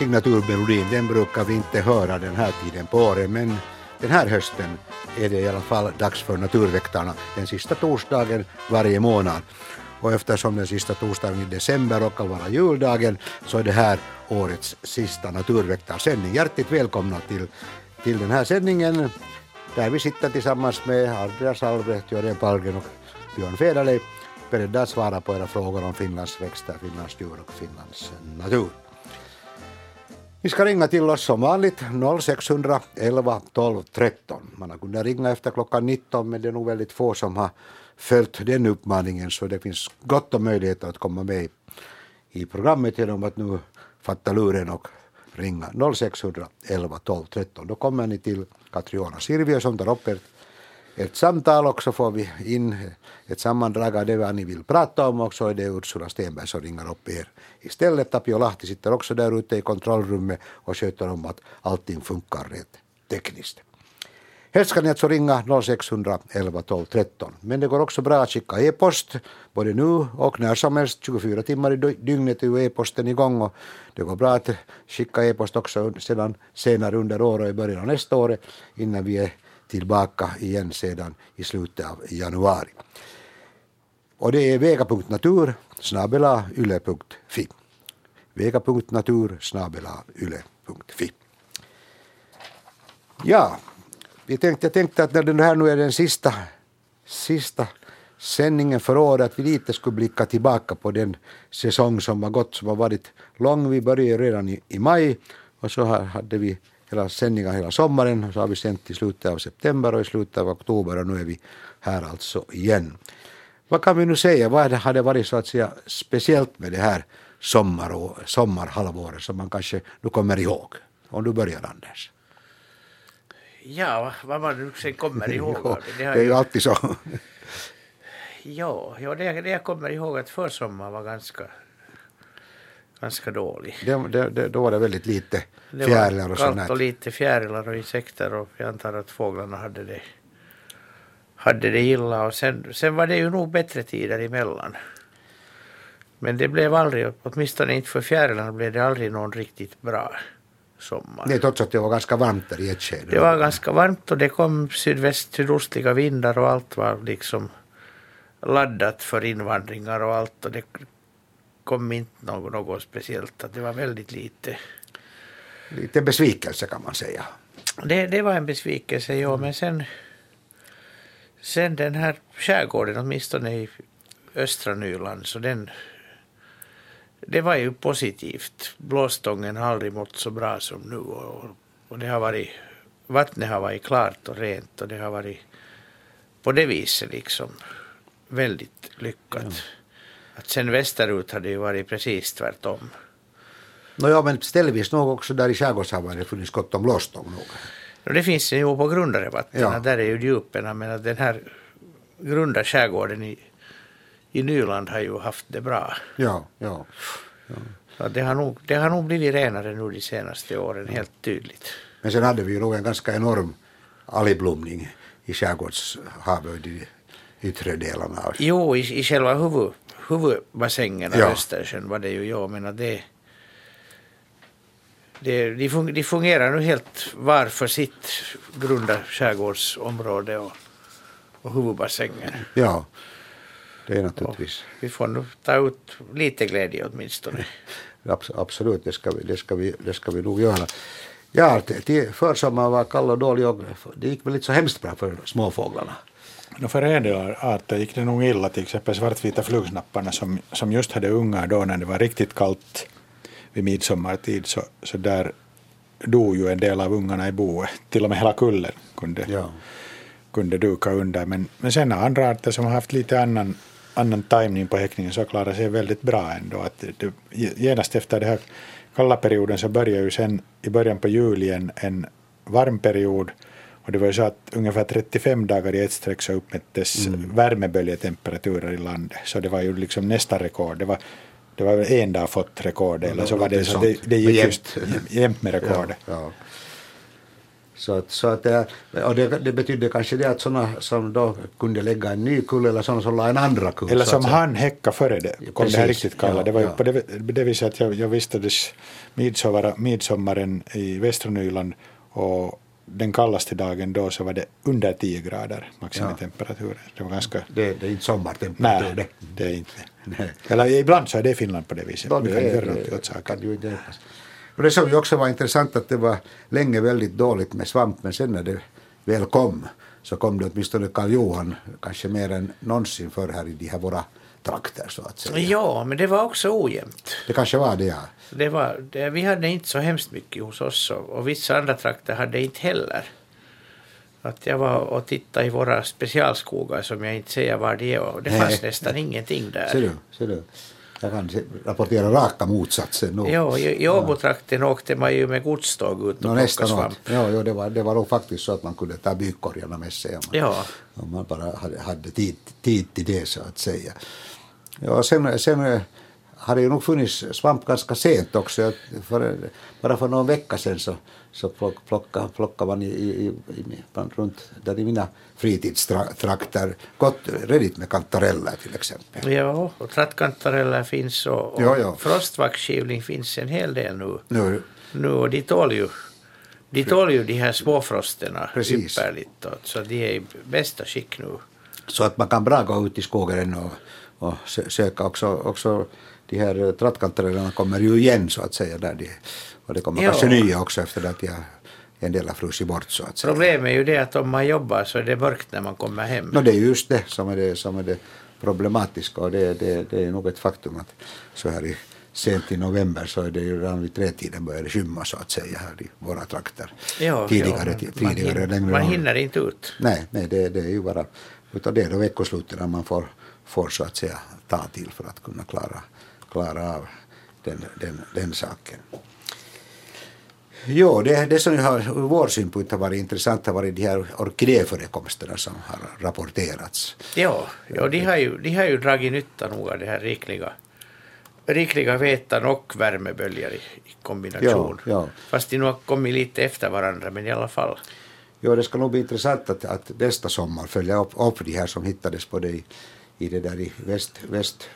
signaturmelodin, den brukar vi inte höra den här tiden på året, men den här hösten är det i alla fall dags för Naturväktarna den sista torsdagen varje månad. Och eftersom den sista torsdagen i december råkar vara juldagen så är det här årets sista Naturväktarsändning. Hjärtligt välkomna till, till den här sändningen där vi sitter tillsammans med Andreas Albrecht, Jörgen Palgen och Björn Federley beredda att svara på era frågor om Finlands växter, Finlands djur och Finlands natur. Ni ska ringa till oss som vanligt 0600 11 12 13. Man har kunnat ringa efter klockan 19 men det är nog väldigt få som har följt den uppmaningen så det finns gott om möjligheter att komma med i programmet genom att nu fatta luren och ringa 0600 11 12 13. Då kommer ni till Katriona Sirviö som tar upp ert, ett samtal och så får vi in ett sammandrag av det vad ni vill prata om och så är det Ursula Stenberg som ringer upp er istället. Tapio Lahti sitter också där ute i kontrollrummet och sköter om att allting funkar rätt tekniskt. Helst ska ni alltså ringa 0600 11 12 13. Men det går också bra att skicka e-post både nu och när som helst. 24 timmar i dygnet är ju e-posten igång och det går bra att skicka e-post också sedan senare under året och i början av nästa år innan vi är tillbaka igen sedan i slutet av januari. Och det är vega.natur snabela yle.fi. Vega.natur snabela yle.fi. Ja, vi tänkte, jag tänkte att när det här nu är den sista, sista sändningen för året att vi lite skulle blicka tillbaka på den säsong som har gått, som har varit lång. Vi började redan i, i maj och så hade vi hela sändningar hela sommaren så har vi sänt i slutet av september och i slutet av oktober och nu är vi här alltså igen. Vad kan vi nu säga, vad har det varit så att säga speciellt med det här sommar och, sommarhalvåret som man kanske nu kommer ihåg? Om du börjar Anders. Ja, vad man nu sen kommer ihåg jo, det. Det, är ju alltid så. ja, ja det, det jag kommer ihåg att försommaren var ganska ganska dålig. Det, det, det, då var det väldigt lite fjärilar och sånt. Det var och lite fjärilar och insekter och jag antar att fåglarna hade det, hade det illa och sen, sen var det ju nog bättre tider emellan. Men det blev aldrig, åtminstone inte för fjärilarna blev det aldrig någon riktigt bra sommar. Nej, trots att det var ganska varmt där i ett skede. Det var ganska varmt och det kom sydväst, sydostliga vindar och allt var liksom laddat för invandringar och allt och det kom inte något, något speciellt. Att det var väldigt lite. Lite besvikelse kan man säga. Det, det var en besvikelse, ja, men sen, sen den här skärgården, åtminstone i östra Nyland, så den det var ju positivt. Blåstången har aldrig mått så bra som nu och, och det har varit, vattnet har varit klart och rent och det har varit på det viset liksom väldigt lyckat. Ja. Att sen västerut har det ju varit precis tvärtom. Nåja, men ställvis nog också där i skärgårdshavet har det funnits gott om blåstång nog. No, det finns ju på grundare vatten, ja. där är ju djupen, men den här grunda skärgården i i Nyland har ju haft det bra. Ja, ja. ja. Så det, har nog, det har nog blivit renare nu de senaste åren, helt tydligt. Men sen hade vi ju nog en ganska enorm algblomning i skärgårdshavet i de yttre delarna. Jo, i, i själva huvud, huvudbassängen av ja. Östersjön var det ju, jag menar det det, de, fungerar nu helt var för sitt grunda skärgårdsområde och, och huvudbassängen. Ja, det är naturligtvis. Och vi får nu ta ut lite glädje åtminstone. Absolut, det ska vi, det ska vi, det ska vi nog göra. Ja, försommaren var kall och dålig och det gick väl inte så hemskt bra för småfåglarna. No för en del arter gick det nog illa, till exempel svartvita flugsnapparna som, som just hade ungar då när det var riktigt kallt vid midsommartid, så, så där dog ju en del av ungarna i boet. Till och med hela kullen kunde, ja. kunde duka under. Men, men sen har andra arter som har haft lite annan annan timing på häckningen så klarar sig väldigt bra ändå. Att det, genast efter den här kalla perioden så börjar ju sen i början på juli en, en varm period och det var ju så att ungefär 35 dagar i ett streck så uppmättes mm. värmeböljetemperaturer i landet. Så det var ju liksom nästa rekord. Det var, det var en dag fått rekord eller så var det så det, det gick just jämnt med rekordet. Ja, ja. Så att, så att, eh, och det, det betydde kanske det att sådana som då kunde lägga en ny kull eller sådana som la en andra kull. Eller som han häcka före det, kom Precis, det här riktigt kalla. ja, det var ju ja. på det, det viset att jag, jag vistades midsommar, midsommaren i västra Nyland och den kallaste dagen då så var det under 10 grader maximitemperaturen. Det var ganska... Det, det är inte sommartemperatur Nej, det. är inte Nej. Eller ibland så är det i Finland på det viset. Ja, Vi det kan göra något åt saken. Och det som ju också var intressant att det var länge väldigt dåligt med svamp men sen när det väl kom så kom det åtminstone Karl Johan kanske mer än någonsin förr här i de här våra trakter så att säga. Ja, men det var också ojämnt. Det kanske var det ja. Det var, det, vi hade inte så hemskt mycket hos oss och, och vissa andra trakter hade inte heller. Att jag var och tittade i våra specialskogar som jag inte säger var det är och det Nej. fanns nästan ingenting där. Ser du, ser du. Jag kan rapportera raka motsatsen nu. Jo, i, Åbotrakten åkte man ju med godståg ut och Nå, plocka nästan svamp. Ja, ja, det, var, det var nog faktiskt så att man kunde ta bykorgarna med sig om man, Ja. om man bara hade, hade tid, tid till det så att säga. Ja, sen, sen har det ju nog funnits svamp ganska sent också. För, bara för någon vecka sedan så, så plock, plocka, plockade man i, i, i, bland- runt där i mina fritidstrakter gott redigt med kantareller till exempel. Ja, och trattkantareller finns och, och Ja, ja. frostvaxskivling finns en hel del nu. Nu, nu och de tål ju, de tål ju de här småfrosterna ypperligt. Så de är i bästa skick nu. Så att man kan bra gå ut i skogen och, och sö- söka också, också de här trattkantarellerna kommer ju igen så att säga där de, och det kommer Ja. kanske nya också efter att har, en del har frusit bort så att säga. Problemet är ju det att om man jobbar så är det mörkt när man kommer hem. No, det är ju just det som är det, som är det problematiska och det, det, det är nog ett faktum att så här i, sent i november så är det ju redan vid tretiden börjar det skymma så att säga här i våra trakter. Ja, tidigare, ja, ti- man, tidigare hinner, man hinner inte ut. Nej, nej det, det är ju bara utan det är då veckosluten man får, får så att säga ta till för att kunna klara, klara av den, den, den saken. Jo, det, det som har ur vår synpunkt har varit intressant har varit de här orkidéförekomsterna som har rapporterats. Ja, ja de, har ju, de har ju dragit nytta nog av det här rikliga, rikliga vetan och värmeböljar i, i kombination. Ja, ja. Fast de nu har kommit lite efter varandra, men i alla fall. Jo, det ska nog bli intressant att, att nästa sommar följa upp, upp de här som hittades både i, i det där i väst, väst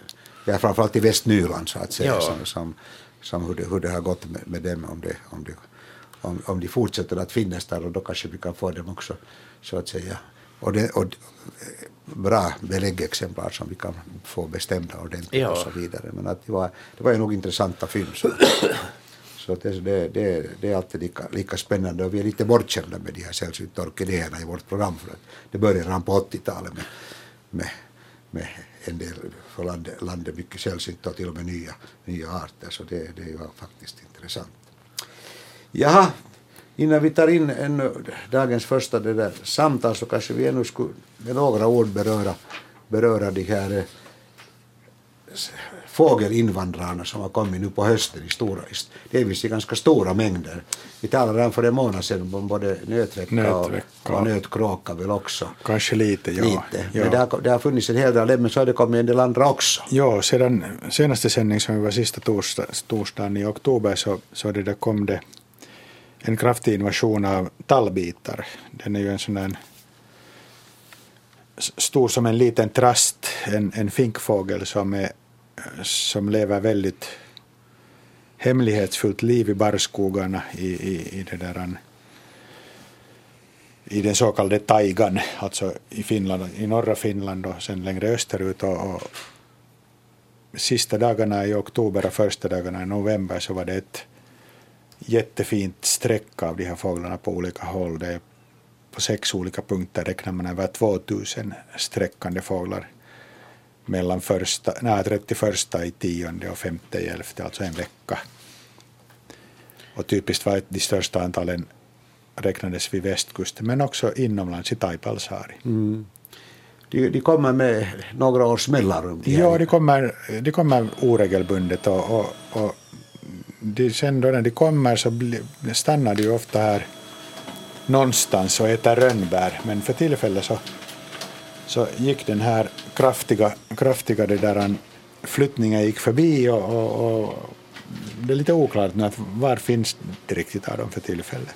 ja, framförallt i Västnyland så att säga, Ja. som, som, som hur, det, hur det har gått med, med dem om, det, om, det, om, om de fortsätter att finnas där och då kanske vi kan få dem också så att säga. Och, det, och eh, bra beläggexemplar som vi kan få bestämda ordentligt Ja. och så vidare. Men att det, var, det var ju nog intressanta fynd. Så. Så det, det, det, det är alltid lika, lika spännande och vi är lite bortskämda med de här sällsynta orkidéerna i vårt program för att det började redan på 80-talet med, med, med en del för landet, landet mycket sällsynta och till och med nya, nya arter så det, det är ju faktiskt intressant. Jaha, innan vi tar in ännu dagens första det där samtal så kanske vi ännu skulle med några ord beröra, beröra de här eh, fågelinvandrarna som har kommit nu på hösten i stora, delvis i ganska stora mängder. Vi talade redan för en månad sedan om både nötvecka, Nötvecka. och, och nötkråka väl också. Kanske lite, ja. Lite. ja. Men det har, det har funnits en hel del men så har det kommit en del andra också. Ja, sedan senaste sändning som var sista torsdag, torsdagen i oktober så, så det där kom det en kraftig invasion av tallbitar. Den är ju en sån där stor som en liten trast, en, en finkfågel som, är, som lever väldigt hemlighetsfullt liv i barrskogarna i, i, i det där i den så kallade taigan, alltså i Finland, i norra Finland och sen längre österut. Och, och sista dagarna i oktober och första dagarna i november så var det ett jättefint streck av de här fåglarna på olika håll. Det är på sex olika punkter räknar man över 2000 sträckande fåglar mellan första, nej, 31 i tionde och 5 i elfte, alltså en vecka. Och typiskt var att de största antalen räknades vid västkusten, men också inomlands i Taipalsaari. De, de kommer med några års mellanrum. Ja, de kommer, de kommer oregelbundet och, och, och de, sen då när de kommer så stannar de ofta här någonstans och äter rönnbär. Men för tillfället så, så gick den här kraftiga, kraftiga det där, an- flyttningen gick förbi och, och, och det är lite oklart nu att var finns det riktigt av dem för tillfället.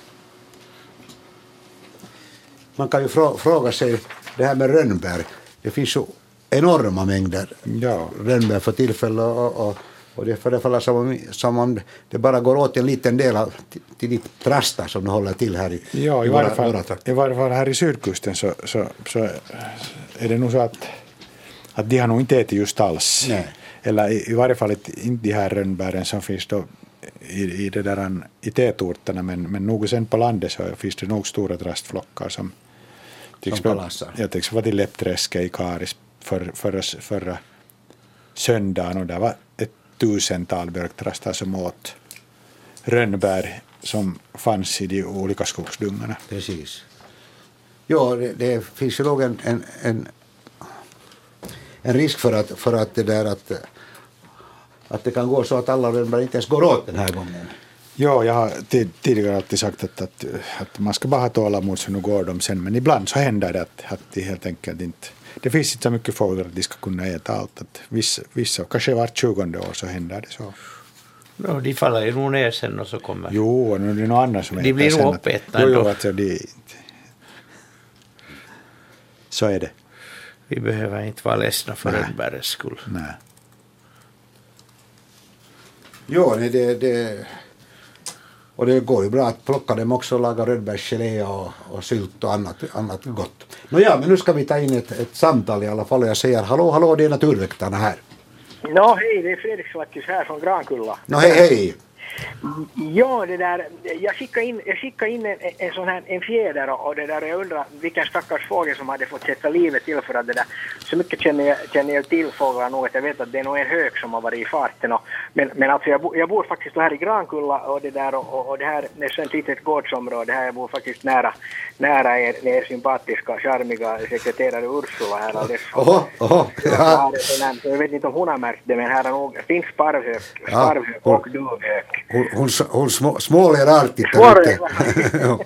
man kan ju frå, fråga sig det här med rönnbär. Det finns ju enorma mängder Ja. rönnbär för tillfället och, och, och det förefaller som om, som om det bara går åt en liten del av, till, de trastar som de håller till här i, Ja, i våra- varje, fall, i varje fall här i sydkusten så, så, så är det nog så att, att de har nog inte ätit just alls. Nej. Eller i, i varje fall inte de här rönnbären som finns då i, i, det där, i tätorterna men, men nog sen på landet så finns det nog stora trastflockar som till exempel-. Jag till exempel var Läppträske i Karis för, förra, förra söndagen och där var tusental björktrastar som åt rönnbär som fanns i de olika skogsdungarna. Precis. Ja, det, det finns ju nog en, en, en, en risk för att, för att det där att, att det kan gå så att alla rönnbär inte ens går åt den här gången. Ja, jag har ti- tidigare alltid sagt att, att, att man ska bara ha tålamod så nu går de sen. Men ibland så händer det att, att de helt enkelt inte... Det finns inte så mycket fåglar att de ska kunna äta allt. Att vissa, vissa, kanske vart tjugonde år så händer det så. No, de faller ju nog ner sen och så kommer... Jo, nu är det något annat som De blir nog uppätna Jo, jo, ändå. alltså de, Så är det. Vi behöver inte vara ledsna för rönnbärens skull. Nej. Nej, det, det, och det går ju bra att plocka dem också och laga rönnbärsgelé och, och sylt och annat, annat gott. Nåja, men nu ska vi ta in ett, ett samtal i alla fall och jag säger hallå, hallå, det är Naturväktarna här. Nå, hej, det är Fredrik Svartis här från Grankulla. Nå, hej, hej. Ja, det där, jag skickade in, jag skickade in en, en sån här en fjäder och, och det där, jag undrar vilken stackars fågel som hade fått sätta livet till för att det där, så mycket känner jag, känner jag till fåglar nog att jag vet att det är nog en hök som har varit i farten och, men, men alltså jag, bo, jag bor faktiskt här i Grankulla och det där och, och, och det här är så ett litet gårdsområde här, jag bor faktiskt nära, nära er, er sympatiska, charmiga sekreterare Ursula här alldeles. Oho, oho, Jag, ja. här- jag vet inte om hon har märkt det, men här är nog finns sparvhök, sparvhök och duvhök. Hon, hon, hon små, småler alltid där ute. Ja.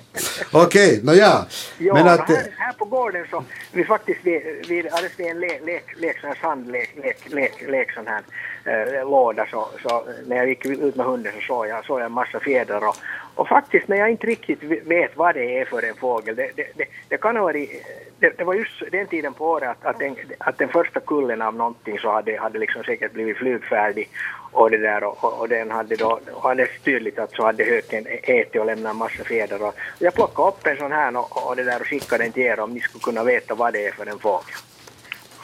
Okej, nåja. Ja, Men att, här, här på gården så vi faktiskt vid, alldeles vid en lek, lek, lek, sån här sandlek, lek, lek, lek sån här eh, låda så, så när jag gick ut med hunden så såg jag, såg jag en massa fjädrar och, och faktiskt när jag inte riktigt vet vad det är för en fågel, det, det, det, det kan ha varit, det, det var just den tiden på året att, att, den, att den första kullen av någonting så hade, hade liksom säkert blivit flygfärdig och det där och, och, och den hade då, och alldeles tydligt att så hade höken ätit och lämnat en massa fjädrar och jag plockade upp en sån här och, och det där och skickade den till er om ni skulle kunna veta vad det är för en fågel.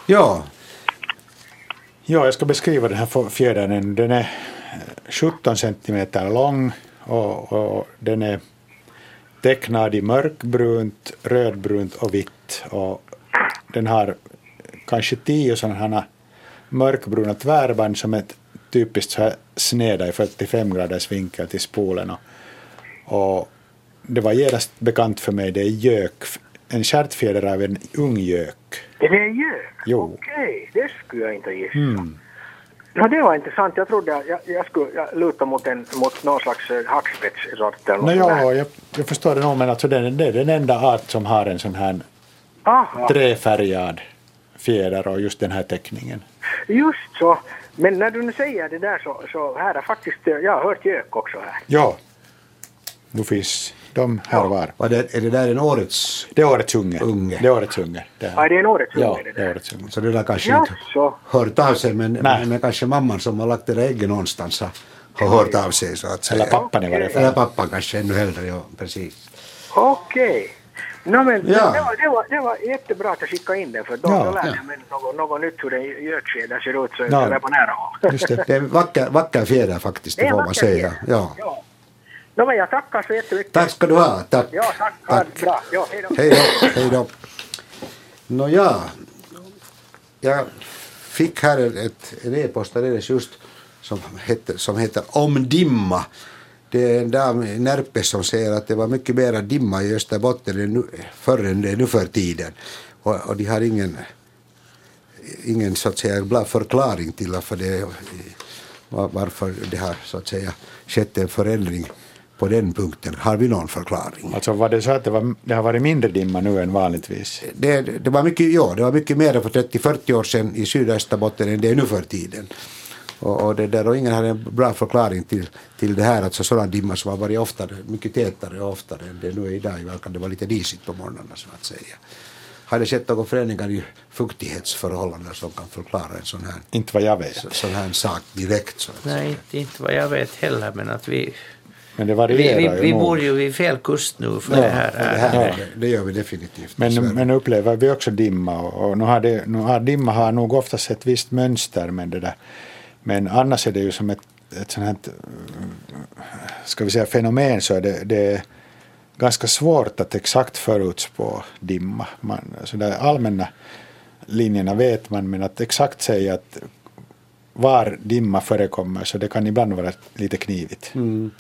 ja, Ja, jag ska beskriva den här fjädern. Den är eh, 17 centimeter lång och, och den är tecknad i mörkbrunt, rödbrunt och vitt. Och den har kanske tio sådana här mörkbruna tvärband som är typiskt så här sneda i 45 graders vinkel till spolen. Och, och det var genast bekant för mig, det är gök, en stjärtfjäder av en ung. Är det en gök? Jo. Okej, det skulle jag inte gissa. Mm. Ja, det var intressant. Jag trodde jag, jag, skulle jag luta mot, en, mot någon slags eh, hackspettsort eller No, ja, jag, jag förstår det nog, men alltså det, det är den enda art som har en sån här Aha, träfärgad fjäder och just den här teckningen. just så. Men när du nu säger det där så, så här är faktiskt, eh, jag har hört gök också här. Ja, nu finns de här var. vad det, är det där en årets... Det är årets unge. Unge. Det är årets unge. Det Ja, det är en årets Ja, unge det det är årets unge. Så det där kanske Ja, inte så. hört av sig, men, men, men kanske mamman som har lagt det där ägget någonstans har, har hört av sig så att säga. Eller pappan i varje Eller fall. pappan kanske ännu hellre, ja precis. Okej. No, men Ja. det, var, det, var, det var jättebra att jag skickade in den för då, Ja, då lärde ja. jag mig något, något nytt hur en gökfjäder ser ut så Ja. jag är på nära håll. Just det. Det är en vacker, vacker fjäder faktiskt, det Det får man säga. fjäder. Ja. Ja. No, men jag tackar så jättemycket. Tack ska du ha. Tack. Ja, tack. tack. Bra. Ja, hej då. Hej då. Hej då. Nåja, jag fick här ett, en e-post alldeles just som heter, som heter Om dimma. Det är en dam i Närpes som säger att det var mycket mera dimma i Österbotten än nu, förr än det är nu för tiden. Och, och de har ingen, ingen så att säga bra förklaring till varför det, var- varför det har så att säga skett en förändring på den punkten. Har vi någon förklaring? Alltså var det så att det, var, det har varit mindre dimma nu än vanligtvis? det, det var mycket, ja, det var mycket mer för 30-40 år sedan i Sydösterbotten än det är nu för tiden. Och, och, det där, och ingen hade en bra förklaring till, till det här, alltså sådan dimma som har varit oftare, mycket tätare och oftare än det nu är idag. Idag kan det vara lite disigt på morgnarna så att säga. Har det skett några förändringar i fuktighetsförhållanden som kan förklara en sån här, Inte vad jag vet. så, sån här sak direkt? Så att Nej, säga. inte, inte vad jag vet heller, men att vi, Men det vi, varierar vi, vi nog. bor ju vid fel kust nu för Ja, det här. det, här ärendet. det, gör vi definitivt. Men, men upplever vi också dimma och, och nu har, det, nu har dimma har nog oftast ett visst mönster men det där. Men annars är det ju som ett, ett sånt här, ska vi säga fenomen så är det, det är ganska svårt att exakt förutspå dimma. Man, så där allmänna linjerna vet man men att exakt säga att var dimma förekommer så det kan ibland vara lite knivigt. Mm.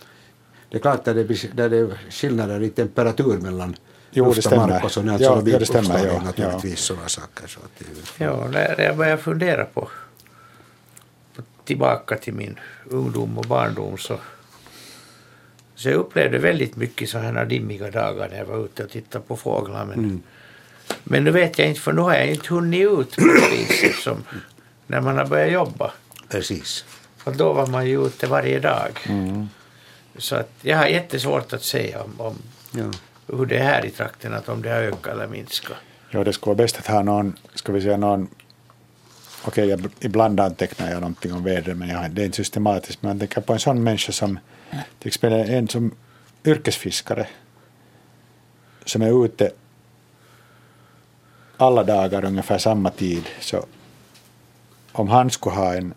Det är klart att det, blir- där det är skillnader i temperatur mellan Jo, det luft och mark och sådana Ja, så ja, det stämmer, ja, naturligtvis sådana saker. Så att det Ja, när jag började fundera på, på tillbaka till min ungdom och barndom så, så jag upplevde väldigt mycket sådana här dimmiga dagar när jag var ute och tittade på fåglar. Men, Mm. men nu vet jag inte, för nu har jag inte hunnit ut på det viset som när man har börjat jobba. Precis. För då var man ju ute varje dag. Mm. Så att jag har jättesvårt att säga om, om Ja. hur det är här i trakten, att om det har ökat eller minskat. Ja, det skulle vara bäst att ha någon, ska vi säga någon, okej, jag, ibland antecknar jag någonting om vädret, men jag, det är inte systematiskt, men jag tänker på en sån människa som, till exempel en som yrkesfiskare, som är ute alla dagar ungefär samma tid, så om han skulle ha en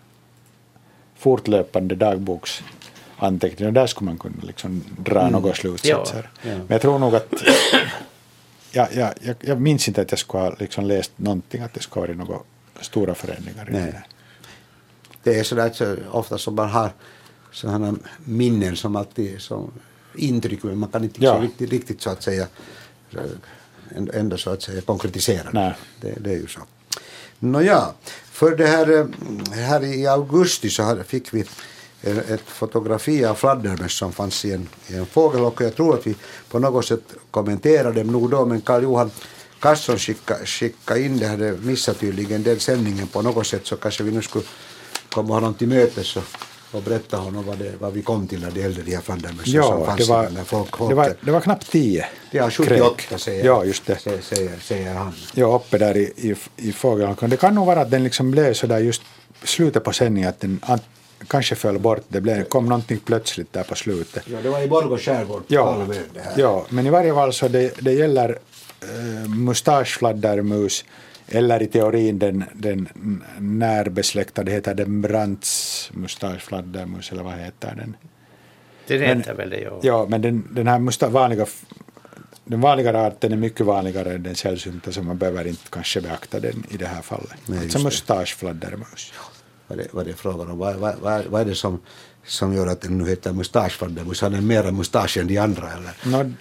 fortlöpande dagboksanteckning, och där skulle man kunna liksom dra några slutsatser. Ja. Ja. Men jag tror nog att jag, jag, jag, jag minns inte att jag skulle ha liksom läst någonting att det skulle ha varit några stora förändringar. Nej. det. Det är sådär så ofta som man har sådana minnen som alltid som intryck men man kan inte Ja. så riktigt, riktigt så att säga så, ändå- så att säga konkretisera det. Nej. Det, det är ju så. Nåja, för det här, eh, här i augusti så fick vi ett fotografi av fladdermöss som fanns i en, i en fågelholk och jag tror att vi på något sätt kommenterade dem nog då men Karl-Johan Kasson skickade skicka in det, hade missat tydligen den sändningen på något sätt så kanske vi nu skulle komma honom till mötes och, och berätta honom vad, det, vad vi kom till när det gällde de här fladdermössen som fanns det var, i den det, var, det var knappt tio. Ja, 78 kräk. säger, Ja, just det. Säger, säger, säger han. Ja, uppe där i, i, i fågelholken. Det kan nog vara att den liksom blev så där just slutet på sändningen att den kanske föll bort. Det blev, kom någonting plötsligt där på slutet. Ja, det var i Borgå skärgård. Ja, halvön det här. ja, men i varje fall så det, det gäller uh, mustaschfladdermus eller i teorin den, den närbesläktade heter den Brandts mustaschfladdermus eller vad heter den? Det Men- heter väl det, ja. Ja, men den, den här musta, vanliga den vanligare arten är mycket vanligare än den sällsynta så man behöver inte kanske beakta den i det här fallet. Nej, alltså just det. Vad det, vad det är frågan om. Vad, vad, vad, vad är det som, som gör att den nu heter mustaschfladdermus? Har den mera mustasch än de andra eller? Nå,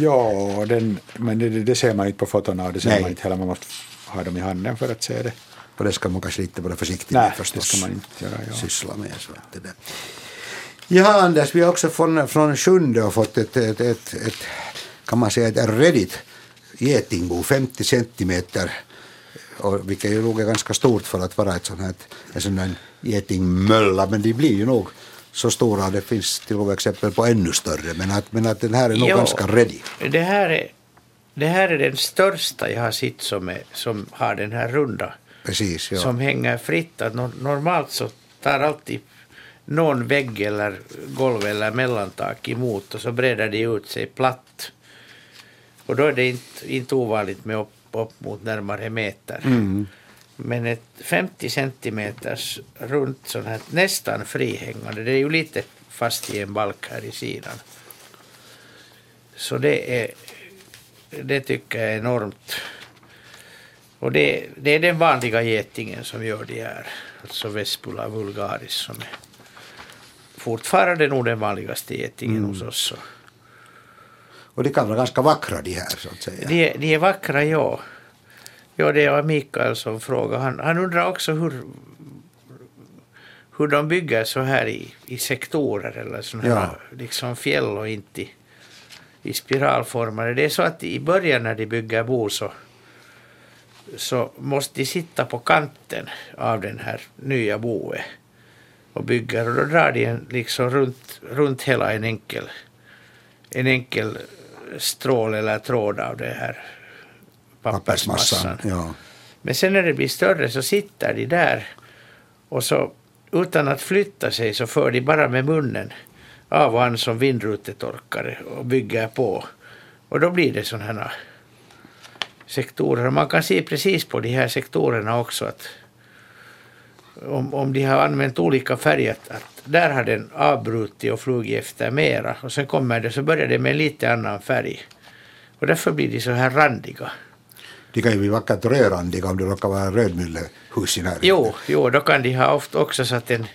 ja, den, men det, det ser man inte på fotona och det ser Nej. man inte heller. Man måste ha dem i handen för att se det. Och det ska man kanske lite vara försiktig med det förstås. ska man inte göra, ja. Syssla med. Så att det där. Ja, Anders, vi har också från, från Sjunde fått ett, ett, ett, ett, kan man säga, ett Reddit getingbo, 50 centimeter, och, vilket ju nog är ganska stort för att vara ett sånt här, en sån här getingmölla, men de blir ju nog så stora, det finns till och med exempel på ännu större, men att, men att den här är nog Jo. ganska ready. Det här är, det här är den största jag har sett som, är, som har den här runda, Precis, ja. som hänger fritt. Att no, normalt så tar alltid någon vägg eller golv eller mellantak emot och så breder det ut sig platt. Och då är det inte, inte ovanligt med upp, upp mot närmare meter. Mm. Men ett 50 centimeters runt sånt här nästan frihängande, det är ju lite fast i en balk här i sidan. Så det är, det tycker jag är enormt. Och det, det är den vanliga getingen som gör det här, alltså Vespula vulgaris som är fortfarande nog den vanligaste getingen hos oss. Och de kan vara ganska vackra de här så att säga. De, är- de är vackra, ja. Ja, det var Mikael som frågade. Han, han undrar också hur, hur de bygger så här i, i sektorer eller här Ja. liksom fjäll och inte i, i spiralformade. Det är så att i början när de bygger bo så, så måste de sitta på kanten av den här nya boet. och bygger och då drar de en liksom runt, runt hela en enkel, en enkel strål eller tråd av det här pappersmassan. Ja. Men sen när det blir större så sitter de där och så utan att flytta sig så för de bara med munnen av och an som vindrutetorkare och bygger på. Och då blir det sådana här sektorer. Och man kan se precis på de här sektorerna också att om, om de har använt olika färger, att, där har den avbrutit och flugit efter mera och sen kommer det så börjar det med lite annan färg. Och därför blir de så här randiga. De kan ju bli vackert rödrandiga om det råkar vara rödmyllehus i närheten. Jo, jo, då kan de ha ofta också satt en,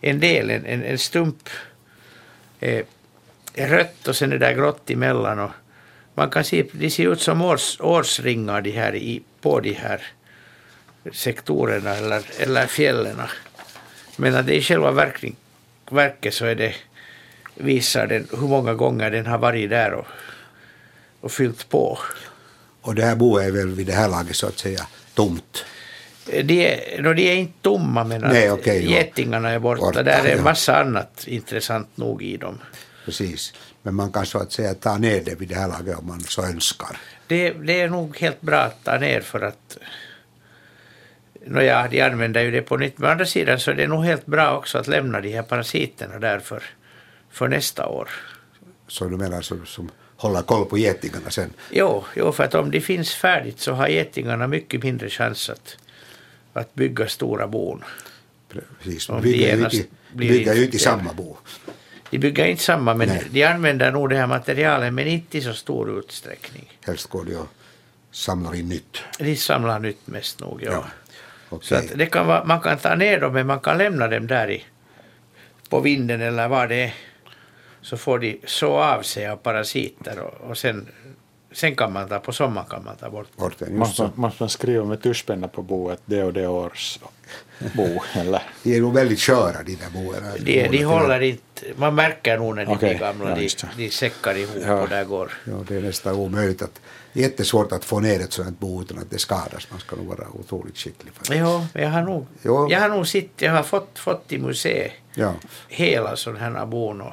en del, en, en, en stump eh, är rött och sen är det grått emellan. Och man kan se, de ser ut som års, årsringar de här i, på de här sektorerna eller, eller fjällen. Men att det i själva verkning, verket så är det, visar den hur många gånger den har varit där och, och fyllt på. Och det här boet är väl vid det här laget så att säga tomt. De är, no, de är inte tomma men Nej, jo. getingarna är borta. Borta, Där är en ja. massa annat intressant nog i dem. Precis. Men man kan så att säga ta ner det vid det här laget om man så önskar. Det, det är nog helt bra att ta ner för att Nåja, de använder ju det på nytt. Men å andra sidan så är det nog helt bra också att lämna de här parasiterna där för, för nästa år. Så du menar som, som håller koll på getingarna sen. Jo, jo, för att om det finns färdigt så har getingarna mycket mindre chans att, att bygga stora bon. Precis. De bygger ju inte, bygger ju inte samma bo. De bygger inte samma, men Nej. de använder nog det här materialet, men inte i så stor utsträckning. Helst går det och samlar in nytt. De samlar nytt mest nog, ja. Ja, så att det kan vara, man kan ta ner dem, men man kan lämna dem där i, på vinden eller vad det är. Så får de så av sig av parasiter och, och sen, sen kan man ta, på sommaren kan man ta bort. Bort den, Måste, man- måste man skriva med tuschpenna på boet det och det års bo? Eller? De är nog väldigt sköra de där boerna. De, de håller inte, man märker nog när de Okej, blir gamla, ja, de, de säckar ihop Ja. och där går. Ja, det är nästan omöjligt att jättesvårt att få ner ett sådant bo utan att det skadas. Man ska nog vara otroligt skicklig för det. Jo, jag har nog, Jo. jag har nog sett, jag har fått, fått i museet Ja, hela sådana här bon och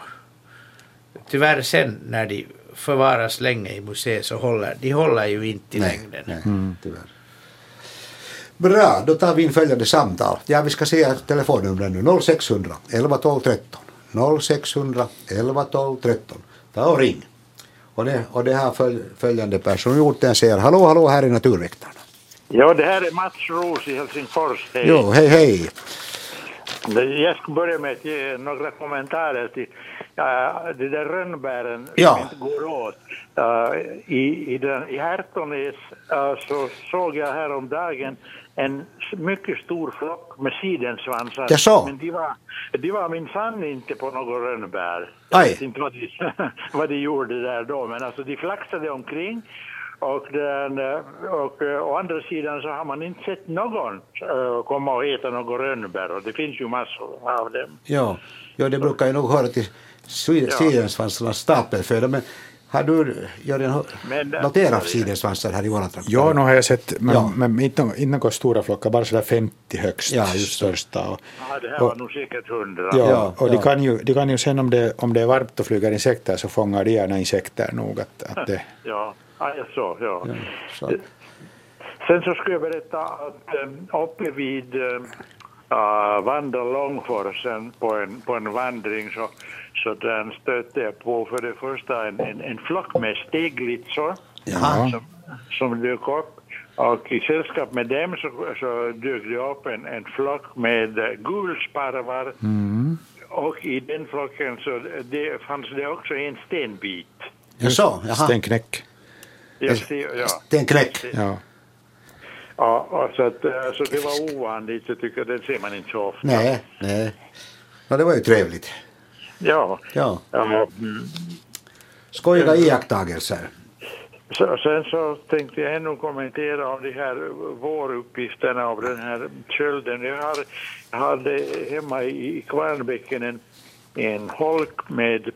tyvärr sen när de förvaras länge i museet så håller de håller ju inte i nej, längden. nej tyvärr. Bra, då tar vi in följande samtal. Ja, vi ska se telefonnumren nu. 0600 11 12 13. 0600 11 12 13. Ta och ring. Och det, och det följ, följande person gjort. Den säger hallå, hallå, här är Naturväktarna. Ja, det här är Mats Roos i Helsingfors. Hej. Jo, hej, hej. Jag ska börja med att ge några kommentarer till ja, de där rönnbären Ja. som inte går åt. Uh, I i, den, i Härtonäs uh, så såg jag häromdagen en mycket stor flock med sidensvansar. Jaså? Men de var, de var minsann inte på något rönnbär. Aj. Jag vet inte vad de, vad de gjorde där då, men alltså de flaxade omkring. Och, den, eh, och eh, å andra sidan så har man inte sett någon eh, komma och äta något rönnbär och det finns ju massor av dem. Ja, ja det brukar ju nog höra till Ja. sidensvansarnas stapelföda. Men har du Jörgen, noterat sidensvansar här i våra trakter? Ja, nu har jag sett, men, Ja. men inte, inte några stora flockar, bara sådär 50 högst Ja, just största. Och, Ja, det här Och- var nog säkert hundra. ja, Ja, och ja. De, kan ju, de kan ju sen om det, om det är varmt och flyger insekter så fångar de gärna insekter nog. Att, att det, Ja, ja jag så, ja. Ja, så. Sen så ska jag berätta att um, uppe vid uh, Vandra Långforsen på en, på en vandring så, så den stötte jag på för det första en, en, en flock med steglitsor som, som dök upp. Och i sällskap med dem så, så dök det upp en, en flock med uh, gulsparvar. Och i den flocken så det, fanns det också en stenbit. Jaså, jaha. stenknäck. Jag ser, ja. Det är en knäck. Ja. Ja, och så, att, eh, så det var ovanligt. Jag tycker det ser man inte så ofta. Nej, nej. Ja, det var ju trevligt. Ja. Ja mm. Skojiga iakttagelser. så, sen så tänkte jag ännu kommentera om de här våruppgifterna av den här kölden. Jag, har, hade hemma i Kvarnbäcken en, en holk med,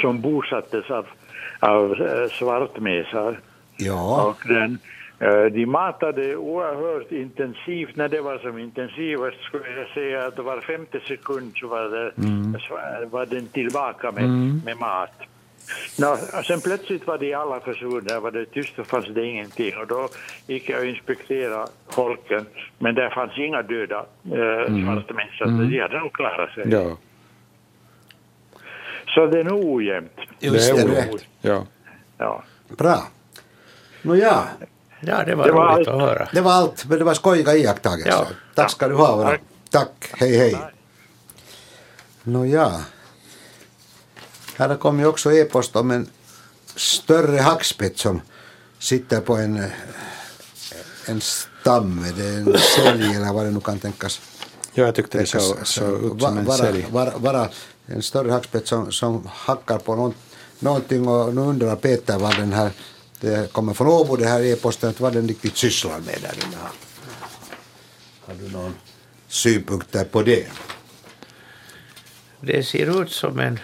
som bosattes av, av eh, svartmesar. Ja, Och den, De matade oerhört intensivt. När det var som intensivast skulle jag säga att var femte sekund så var, det, så var den tillbaka med, med mat. Nå, sen plötsligt var de alla försvunna, var det tyst och fanns det ingenting. Och då gick jag och inspekterade holken, men där fanns inga döda eh, svarta människor, så de hade nog klarat sig. Ja, Så det är nog ojämnt. Just det är oroligt. Ja. Ja. Bra. Nå ja, det var Det var roligt allt. att höra. det var allt, men det var skojiga iakttagelser. Ja. Tack ska du ha. Tack. Tack, hej hej. Nå ja. Här kom ju också e-post om en större hackspett som sitter på en, en stamme. Det är en sälj eller vad det nu kan tänkas. ja, jag tyckte det såg så ut som en sälj. vara, vara en större hackspett som, som hackar på någon, någonting och nu undrar Peter vad den här, det kommer från Åbo det här e-posten, att vad den riktigt sysslar med där inne. Har du någon synpunkter på det? Det ser ut som en...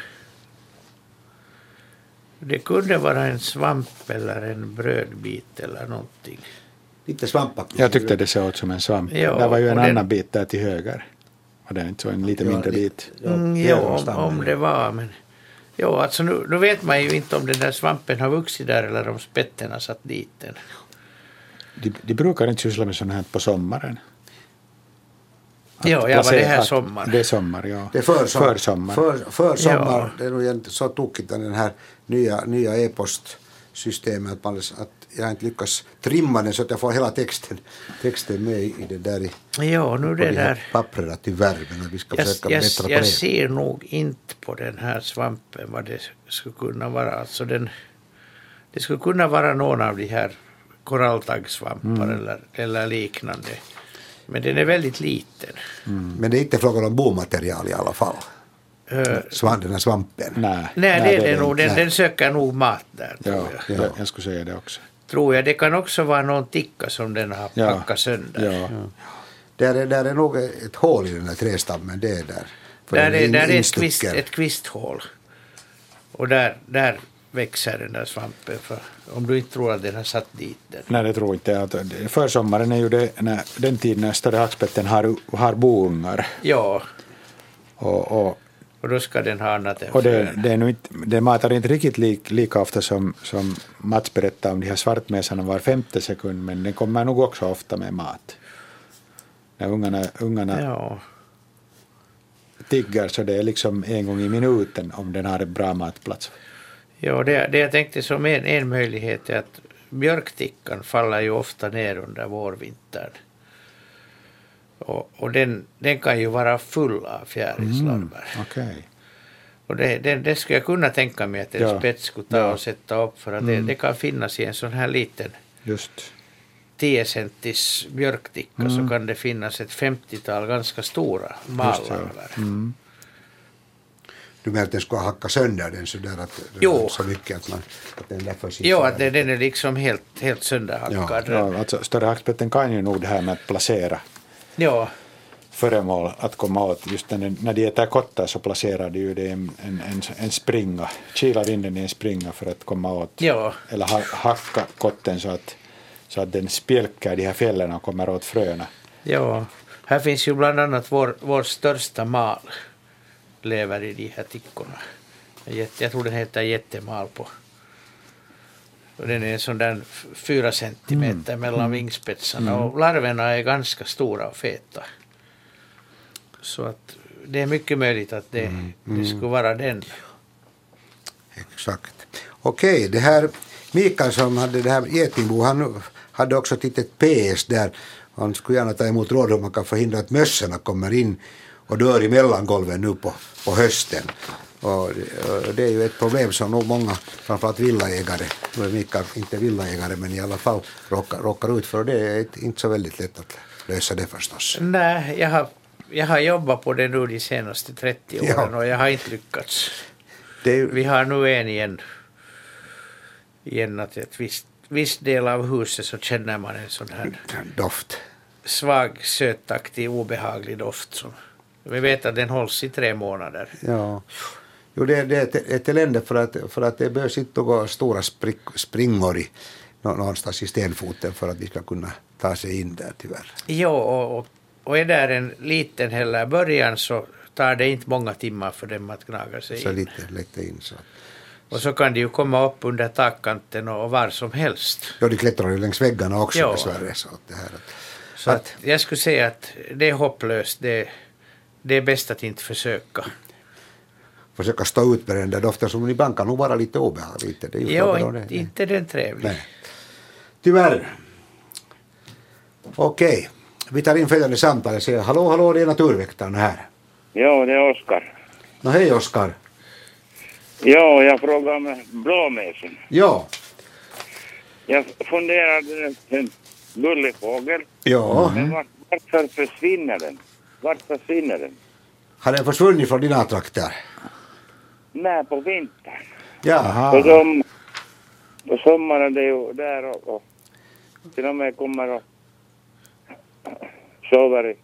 Det kunde vara en svamp eller en brödbit eller någonting. Lite svampaktigt. Jag tyckte det såg ut som en svamp. Ja, det var ju en den- annan bit där till höger. Och det är inte så en lite Ja, mindre bit. Mm, ja, är om, om det var, men... Jo, alltså nu, nu vet man ju inte om den där svampen har vuxit där eller om spetten har satt dit den. De, de brukar inte syssla med sånt här på sommaren. Att Jo, ja, var det här att- sommar? Det är sommar, ja. Det är försommar. Försommar. För, försommar. Ja. Det är nog inte så tokigt den här nya, nya e-postsystemet att, man, att jag inte lyckas trimma den så att jag får hela texten, texten med i det där i Jo, nu på det de här där... papperna tyvärr. Men vi ska Jag, försöka jag, bättra på jag det. ser nog inte på den här svampen vad det skulle kunna vara. Alltså den, det skulle kunna vara någon av de här koralltaggsvampar Mm. eller, eller liknande. Men den är väldigt liten. Men det är inte frågan om bomaterial i alla fall. Svan, den här svampen. Nej, nej, det är det nog. Den, nej. den söker nog mat där, Ja, jag. jag, jag skulle säga det också. Tror jag. Det kan också vara någon ticka som den har Ja. packat sönder. Ja. Där, är, där är nog ett hål i den här trästammen. Det är där. För Där är, in- där är ett, kvist, ett kvisthål. Och där, där växer den där svampen. För om du inte tror att den har satt dit den. Nej, det tror inte jag. Det- Försommaren är ju det, när, den tid när större hackspetten har, har boungar. Ja, Och, och, och då ska den ha annat än och det, det, är nu inte, det matar inte riktigt lik, lika ofta som, som Mats berättade om de här svartmesarna var femte sekund, men den kommer nog också ofta med mat. När ungarna, ungarna Ja. tiggar så det är liksom en gång i minuten om den har en bra matplats. Ja, det, det jag tänkte som en, en möjlighet är att björktickan faller ju ofta ner under vårvintern. Och, och den, den kan ju vara full av fjärilslarver. Okej. Och det, det, det skulle jag kunna tänka mig att en Ja. spets skulle ta Ja. och sätta upp för att det, det kan finnas i en sån här liten Just. 10 centis björkticka så kan det finnas ett 50-tal ganska stora mallarver. Mm. Du menar att den ska hacka sönder den så där att Jo. så mycket att, man, att den därför sitter Jo, där. att det- den är liksom helt, helt sönderhackad. Ja, alltså större hackspetten kan ju nog det här med att placera Ja, föremål att komma åt. Just när, när de äter kottar så placerar de ju det i en, en, en, en springa, kilar in den i en springa för att komma åt. ja. Eller ha, hacka kotten så att, så att den spjälkar de här fällorna och kommer åt fröna. Ja, här finns ju bland annat vår, vår största mal lever i de här tickorna. Jag tror den heter jättemal på. Den är sån där f- fyra centimeter mellan vingspetsarna och larverna är ganska stora och feta. Så att det är mycket möjligt att det, det skulle vara den. Exakt. Okej, det här Mikael som hade det här getingbo, han hade också ett litet PS där. Han skulle gärna ta emot råd om man kan förhindra att mössorna kommer in och dör i mellangolven nu på, på hösten. Och det, är ju ett problem som nog många, framförallt villaägare, nu är Mikael inte villaägare men i alla fall råkar, råkar ut för det är inte så väldigt lätt att lösa det förstås. Nej, jag har, jag har jobbat på det nu de senaste 30 åren Ja. och jag har inte lyckats. Ju, Vi har nu en igen. Igen att ett visst, viss del av huset så känner man en sån här doft. svag, sötaktig, obehaglig doft. Som, vi vet att den hålls i tre månader. Ja. Jo, det, det är ett, ett elände för att, för att det behövs inte några stora sprick, springor i nå- någonstans i stenfoten för att de ska kunna ta sig in där tyvärr. Jo, och, och, är där en liten heller början så tar det inte många timmar för dem att gnaga sig Så in. lite lätt in så. Och så kan de ju komma upp under takkanten och, var som helst. Ja, de klättrar ju längs väggarna också Ja. dessvärre. Så att det här, att, Så att jag skulle säga att det är hopplöst. Det, det är bäst att inte försöka. Försöka stå ut med den där doften som ibland kan nog vara lite obehaglig. Det är ju Jo, inte, det. inte den trevlig. Nej. Tyvärr. Okej, vi tar in följande samtal. Jag säger hallå, hallå, det är naturväktarna här. Ja, det är Oskar. Nå, hej Oskar. Ja, jag frågar om blåmesen. Ja. Jag funderade på en gullig fågel, Ja. men var, varför försvinner den? Vart försvinner den? Har den försvunnit från dina trakter? När på vintern? Ja. På, som, på sommaren det är ju där och, och till och med kommer och sover i-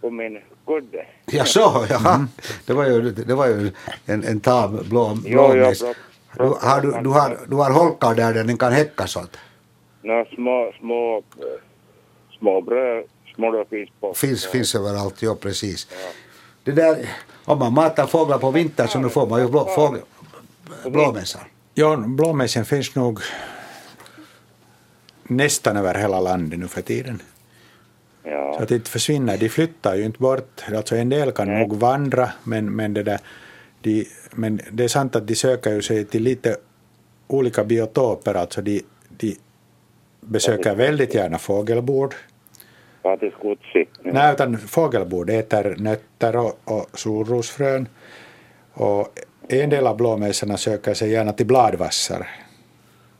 på min kudde. Ja, så, ja. Det var ju, det var ju en, en tam blå, Jo, jo, blå- Du, har, du, du, har, du har holkar där den kan häckas åt. Nå, små, små, små bröd, små då finns på. Finns, finns överallt, ja precis. Det där, om man matar fåglar på vintern så nu får man ju blå, fågel, blåmesar. Ja, blåmesen finns nog nästan över hela landet nu för tiden. Så Ja, att det inte försvinner. De flyttar ju inte bort. Alltså en del kan Nej. nog vandra, men, men, det där, de, men det är sant att de söker ju sig till lite olika biotoper. Alltså de, de besöker väldigt gärna fågelbord. Fatis kutsi. Nej, utan fågelbord äter nötter och, och solrosfrön. Och en del av blåmesarna söker sig gärna till bladvassar.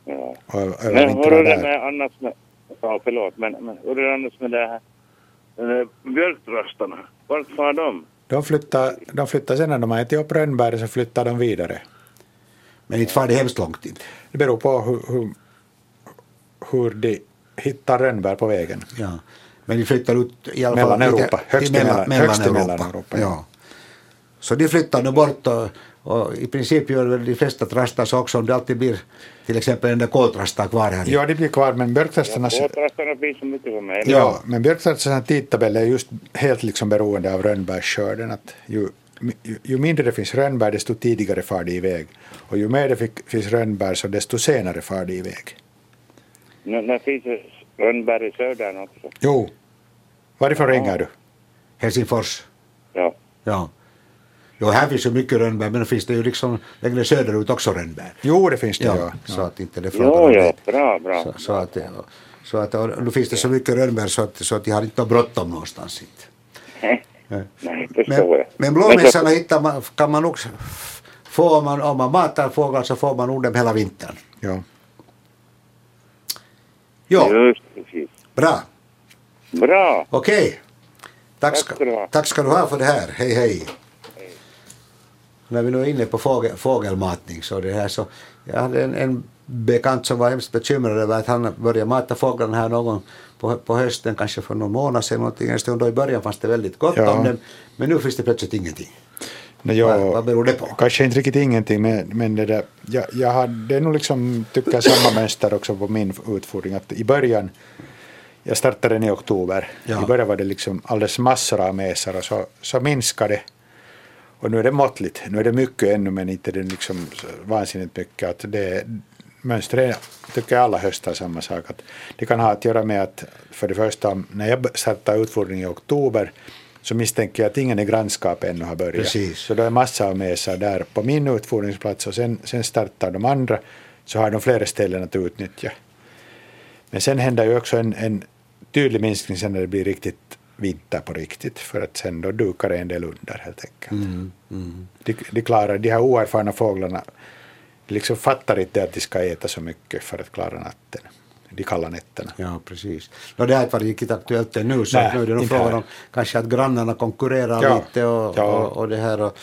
Ja. Och Men hur är det med annars med, ja förlåt, men, men hur är det annars med det här björktröstarna? Vart far de? De flyttar, de flyttar sen när de har ätit upp rönnbär så flyttar de vidare. Men inte far det hemskt långt inte. Det beror på hur, hur, hur de hittar rönnbär på vägen. Ja. Men de flyttar ut i alla fall Mellan lite Europa. Högst till i mellan- högst i Mellaneuropa, ja. Ja. Så de flyttar nu bort och, och i princip gör väl de flesta trastar så också om det alltid blir till exempel den där koltrastar kvar här. Ja, de blir kvar, men björktrastarna... Båtrastarna finns så mycket som helst. Ja, men björktrastarnas tidtabell är just helt liksom beroende av rönnbärsskörden. Att ju, ju, ju mindre det finns rönnbär, desto tidigare far de iväg. Och ju mer det fick, finns rönnbär, så desto senare far de iväg. Nu finns det rönnbär i södern också. Jo. Varifrån ringer du? Helsingfors. Ja. Ja. Jo, här finns ju mycket rönnbär men det finns det ju liksom längre söderut också rönnbär. Jo, det finns det, Ja, ja. så att inte det Jo, det. bra, bra. Så, så att, ja, så att och nu finns det så mycket rönnbär så att, så att de har inte bråttom någonstans. Ja. Nej, förstår Men, jag. men blåmesarna hittar man, kan man också få om man, om man matar fåglar så får man nog dem hela vintern. ja. Jo, Just precis. bra. Bra. Okej. Tack, Tack ska, tack ska du ha för det här. Hej, hej. När vi nu är inne på fågel, fågelmatning så det här så jag hade en, en bekant som var hemskt bekymrad över att han började mata fåglarna här någon på, på hösten, kanske för någon månad sedan någonting. En stund då i början fanns det väldigt gott Ja. om dem, men nu finns det plötsligt ingenting. Nej, jag, Vad- vad beror det på? Kanske inte riktigt ingenting, men, men det, där, jag, jag har, det är nog liksom, tycker jag, samma mönster också på min utfodring. Att I början, jag startade den i oktober, Ja. i början var det liksom alldeles massor av mesar och så, så minskade det. Och nu är det måttligt, nu är det mycket ännu men inte det liksom vansinnigt mycket. Att det, mönstret tycker jag alla höstar samma sak. Att det kan ha att göra med att för det första, när jag startade utfodring i oktober så misstänker jag att ingen i grannskapet ännu har börjat. Precis. Så det är massa av mesar där på min utfodringsplats och sen, sen startar de andra så har de flera ställen att utnyttja. Men sen händer ju också en, en tydlig minskning sen när det blir riktigt vinter på riktigt för att sen då dukar det en del under helt enkelt. Mm, De, de klarar, de här oerfarna fåglarna de liksom fattar inte att de ska äta så mycket för att klara natten. De kalla nätterna. Ja, precis. No, det har inte varit riktigt aktuellt ännu, så Nej, att nu är det nog frågan om kanske att grannarna konkurrerar Ja, lite och, ja. och, och det här och,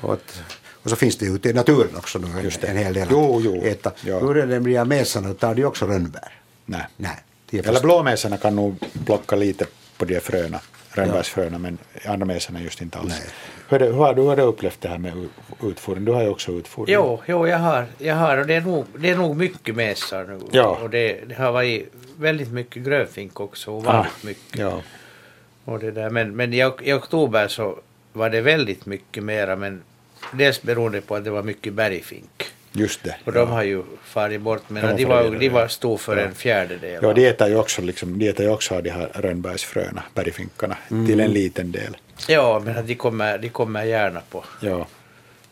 och, att, och så finns det ju ute i naturen också nu Just en, en hel del Jo, att jo. äta. Ja. Hur är det med mesarna, tar de också rönnbär? Nej. Nej. Eller blåmesarna kan nog plocka lite på de fröna rönnbärsfröna, men anamesarna just inte alls. Nej. Hur, hur, har du, hur har du upplevt det här med utfodring? Du har ju också utfodring. Jo, jo jag, har, jag har och det är nog, det är nog mycket mesar nu. Ja. Och det, det har varit väldigt mycket grönfink också, Ah. ovanligt mycket. Ja, Och det där. Men, men i, i oktober så var det väldigt mycket mera, men dels beroende på att det var mycket bergfink. Just det. Och de har ju farit bort, men De har de, var, de var ja. stod för Ja. en fjärdedel. Ja, de äter ju också, liksom, de äter ju också av de här rönnbärsfröna, bergfinkarna, till en liten del. ja, men de kommer, de kommer gärna på, Ja,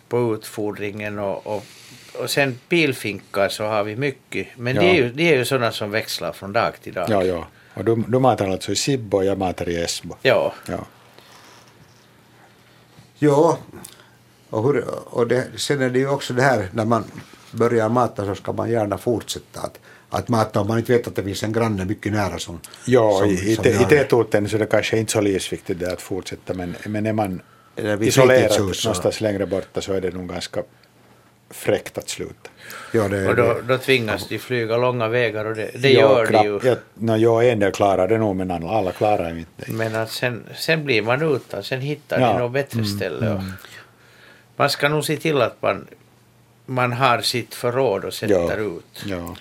på utfodringen och, och, och sen pilfinkar så har vi mycket. Men Ja. de, är ju, de är ju sådana som växlar från dag till dag. ja, ja. Och du, du matar alltså i Sibbo och jag matar i Esbo. Ja. Ja. Ja, och, hur, och det, sen är det ju också det här när man börjar mata så ska man gärna fortsätta att, att mata om man inte vet att det finns en granne mycket nära som... Ja, som, i, i, som i gör- tätorten så är det kanske inte så livsviktigt det att fortsätta, men, men är man isolerad någonstans längre borta så är det nog ganska fräckt att sluta. Ja, det, Och då, det, då tvingas de flyga långa vägar och det, det gör de ju. Ja, no, jag en del klarar det nog, men alla, alla klarar inte det. Men att sen, sen blir man utan, sen hittar Ja. de något bättre ställe. Och man ska nog se till att man, man har sitt förråd och sätter ut. Ja.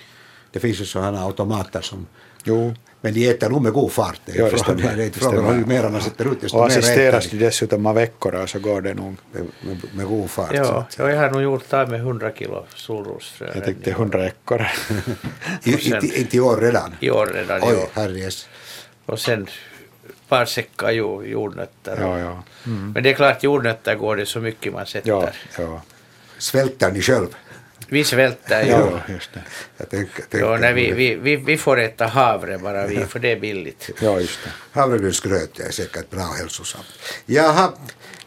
det finns ju sådana automater som... Jo, Men de äter nog med god fart. Det är, Ja, det frågan, det är inte frågan hur mer man sätter ut desto och assisteras de dessutom av veckorna så går det nog. med, med, med god fart. så Ja, att- ja, jag har nog gjort av med 100 kilo solrosfrön. Jag tänkte 100 ekorre. I, och sen- inte, inte i år redan. I år redan. Oj, ja. herrejes. Och sen par säckar jord, jordnötter. ja, ja. Men det är klart, jordnötter går det så mycket man sätter. Ja, ja. Svälter ni själv? Vi svälter ja, just det. Jag tänker, Ja, tänker- nej, vi, vi, vi, vi får äta havre bara, vi, för det är billigt. Ja, just det. Havregrynsgröt är säkert bra och hälsosamt. Jaha,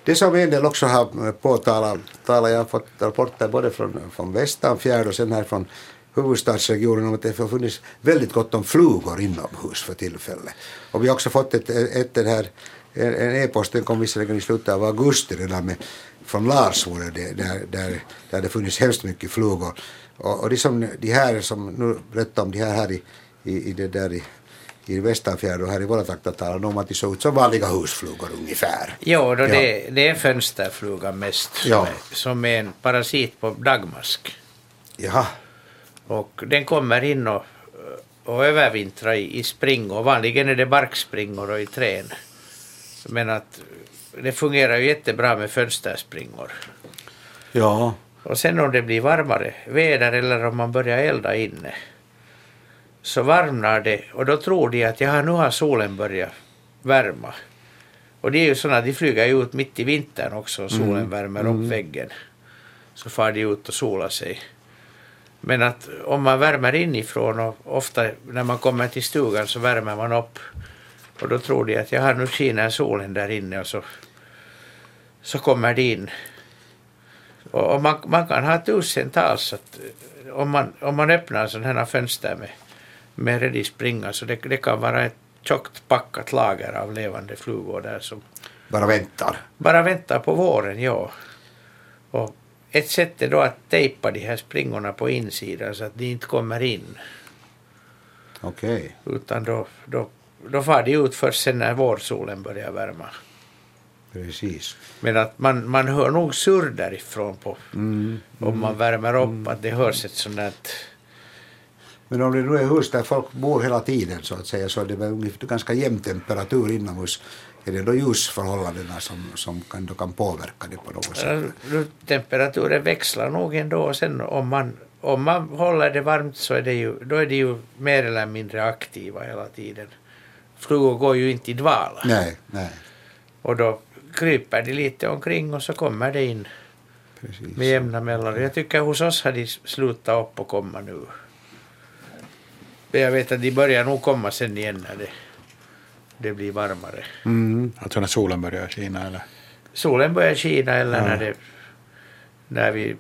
det som en del också har påtalat, talat, jag har fått rapporter både från, från Västanfjärd och sen här från huvudstadsregionen om att det har funnits väldigt gott om flugor inomhus för tillfället. Och vi har också fått ett, ett den här, en e-post, den kom visserligen i slutet av augusti redan med, från Lars var det, där, där, där det funnits hemskt mycket flugor. Och, och det som, de här som nu berättar om de här här i, i, i det där i, i Västanfjärd och här i våra trakter talar de om att de såg ut som vanliga husflugor ungefär. Jo, då Ja. det, det är fönsterflugan mest som, Ja. är, som är en parasit på dagmask. Jaha, Och den kommer in och, och övervintrar i, i springor. Vanligen är det barkspringor och i trän. Men att det fungerar ju jättebra med fönsterspringor. ja, Och sen om det blir varmare väder eller om man börjar elda inne så varmnar det och då tror de att ja, nu har solen börjat värma. Och det är ju sådana, de flyger ju ut mitt i vintern också och solen värmer upp väggen. Så far de ut och solar sig. Men att om man värmer inifrån och ofta när man kommer till stugan så värmer man upp och då tror de att ja, nu skiner solen där inne och så, så kommer de in. Och, och man, man kan ha tusentals att eh, om man, om man öppnar sådana här fönster med, med redig springa så det, det kan vara ett tjockt packat lager av levande flugor där som bara väntar. bara väntar på våren, ja. Och ett sätt är då att tejpa de här springorna på insidan så att de inte kommer in. Okej. Utan då, då, då far de ut först sen när vårsolen börjar värma. Precis. Men att man, man hör nog surr därifrån på, Mm. om man värmer upp, att det hörs ett sånt där Men om det nu är hus där folk bor hela tiden så att säga så är det väl ganska jämn temperatur inomhus. Är det då ljusförhållandena som, som kan, då kan påverka det på något sätt? Temperaturen växlar nog ändå och sen om man, om man håller det varmt så är det ju, då är det ju mer eller mindre aktiva hela tiden. Flugor går ju inte i dvala. Nej, nej, Och då kryper de lite omkring och så kommer det in precis. med jämna mellanrum. Jag tycker hos oss har de slutat upp och komma nu. Men Jag vet att de börjar nog komma sen igen när det, det blir varmare. Mm. Alltså när solen börjar skina eller? Solen börjar skina eller Ja. när, det, när vi,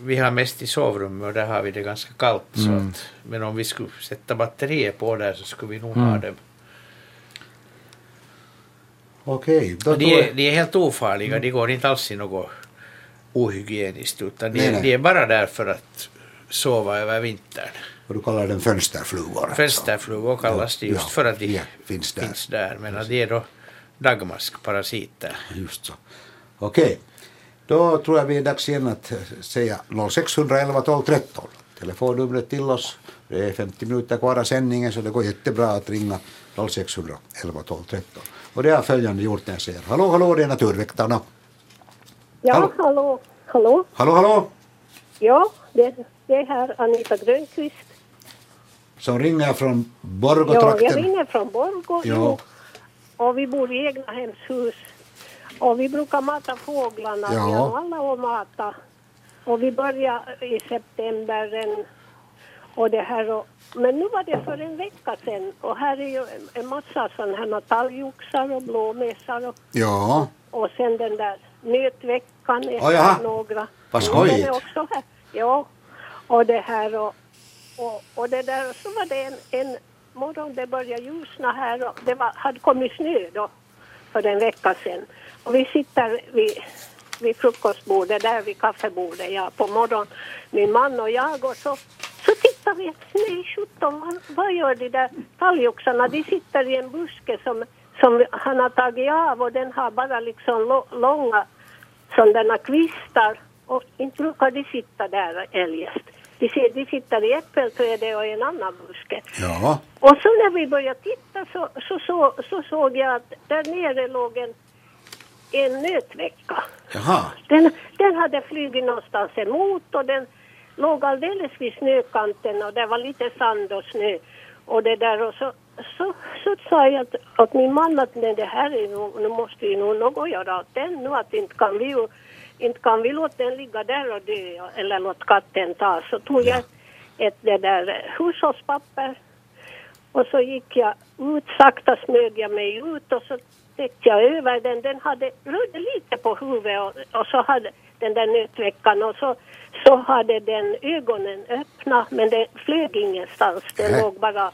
vi har mest i sovrummet och där har vi det ganska kallt. Så Mm. att, men om vi skulle sätta batterier på där så skulle vi nog Mm. ha dem. Okej, Och de, är, de är helt ofarliga, de går inte alls i något ohygieniskt utan de, Nej, nej. de är bara där för att sova över vintern. Och du kallar den fönsterflugor. alltså. Fönsterflugor kallas de just Ja, för att de ja, finns där. finns där. Men att de är då dagmaskparasiter. Just så. Okej. Då tror jag vi är dags igen att säga 0611 12 13. Telefonnumret till oss. Det är 50 minuter kvar av sändningen så det går jättebra att ringa 0611 12 13. Och det har följande gjort när jag säger hallå hallå det är Naturväktarna. Ja, Hallå. hallå. Hallå. Hallå hallå! Ja, det, det är här Anita Grönqvist. Som ringer från Ja, jag ringer från Borgå. Ja. Och vi bor i egna hemshus. Och vi brukar mata fåglarna. Ja. Vi har alla att mata. Och vi börjar i september. Och det här och, men nu var det för en vecka sedan. Och här är ju en, massa sådana här talgoxar och blåmesar. Och, Ja, och sen den där nötveckan är jaha. här några. Vad skojigt. Ja, och det här och, och, och det där så var det en, en morgon det började ljusna här och det var, hade kommit snö då för en vecka sedan. Och vi sitter vid, vid frukostbordet där vid kaffebordet ja, på morgonen, min man och jag och så, så tittar vi nej sjutton vad, vad gör de där talgoxarna? De sitter i en buske som, som han har tagit av och den har bara liksom lo, långa sådana kvistar och inte brukar de sitta där eljest. De, ser- de sitter i äppelträdet och i en annan buske. ja, Och så när vi började titta så, så, så, så såg jag att där nere låg en, en nötvecka. jaha. Den, den hade flugit någonstans emot och den låg alldeles vid snökanten och det var lite sand och snö. Och det där och så, så, så sa jag att, åt min man att nej, det här är nu måste vi nog något göra åt den nu att inte kan vi ju inte kan vi låta den ligga där och dö eller låta katten ta. Så tog jag ett det där hushållspapper och så gick jag ut, sakta smög jag mig ut och så täckte jag över den. Den hade rudde lite på huvudet och, och så hade den där nötveckan och så, så hade den ögonen öppna men det flög ingenstans. Den Nej. låg bara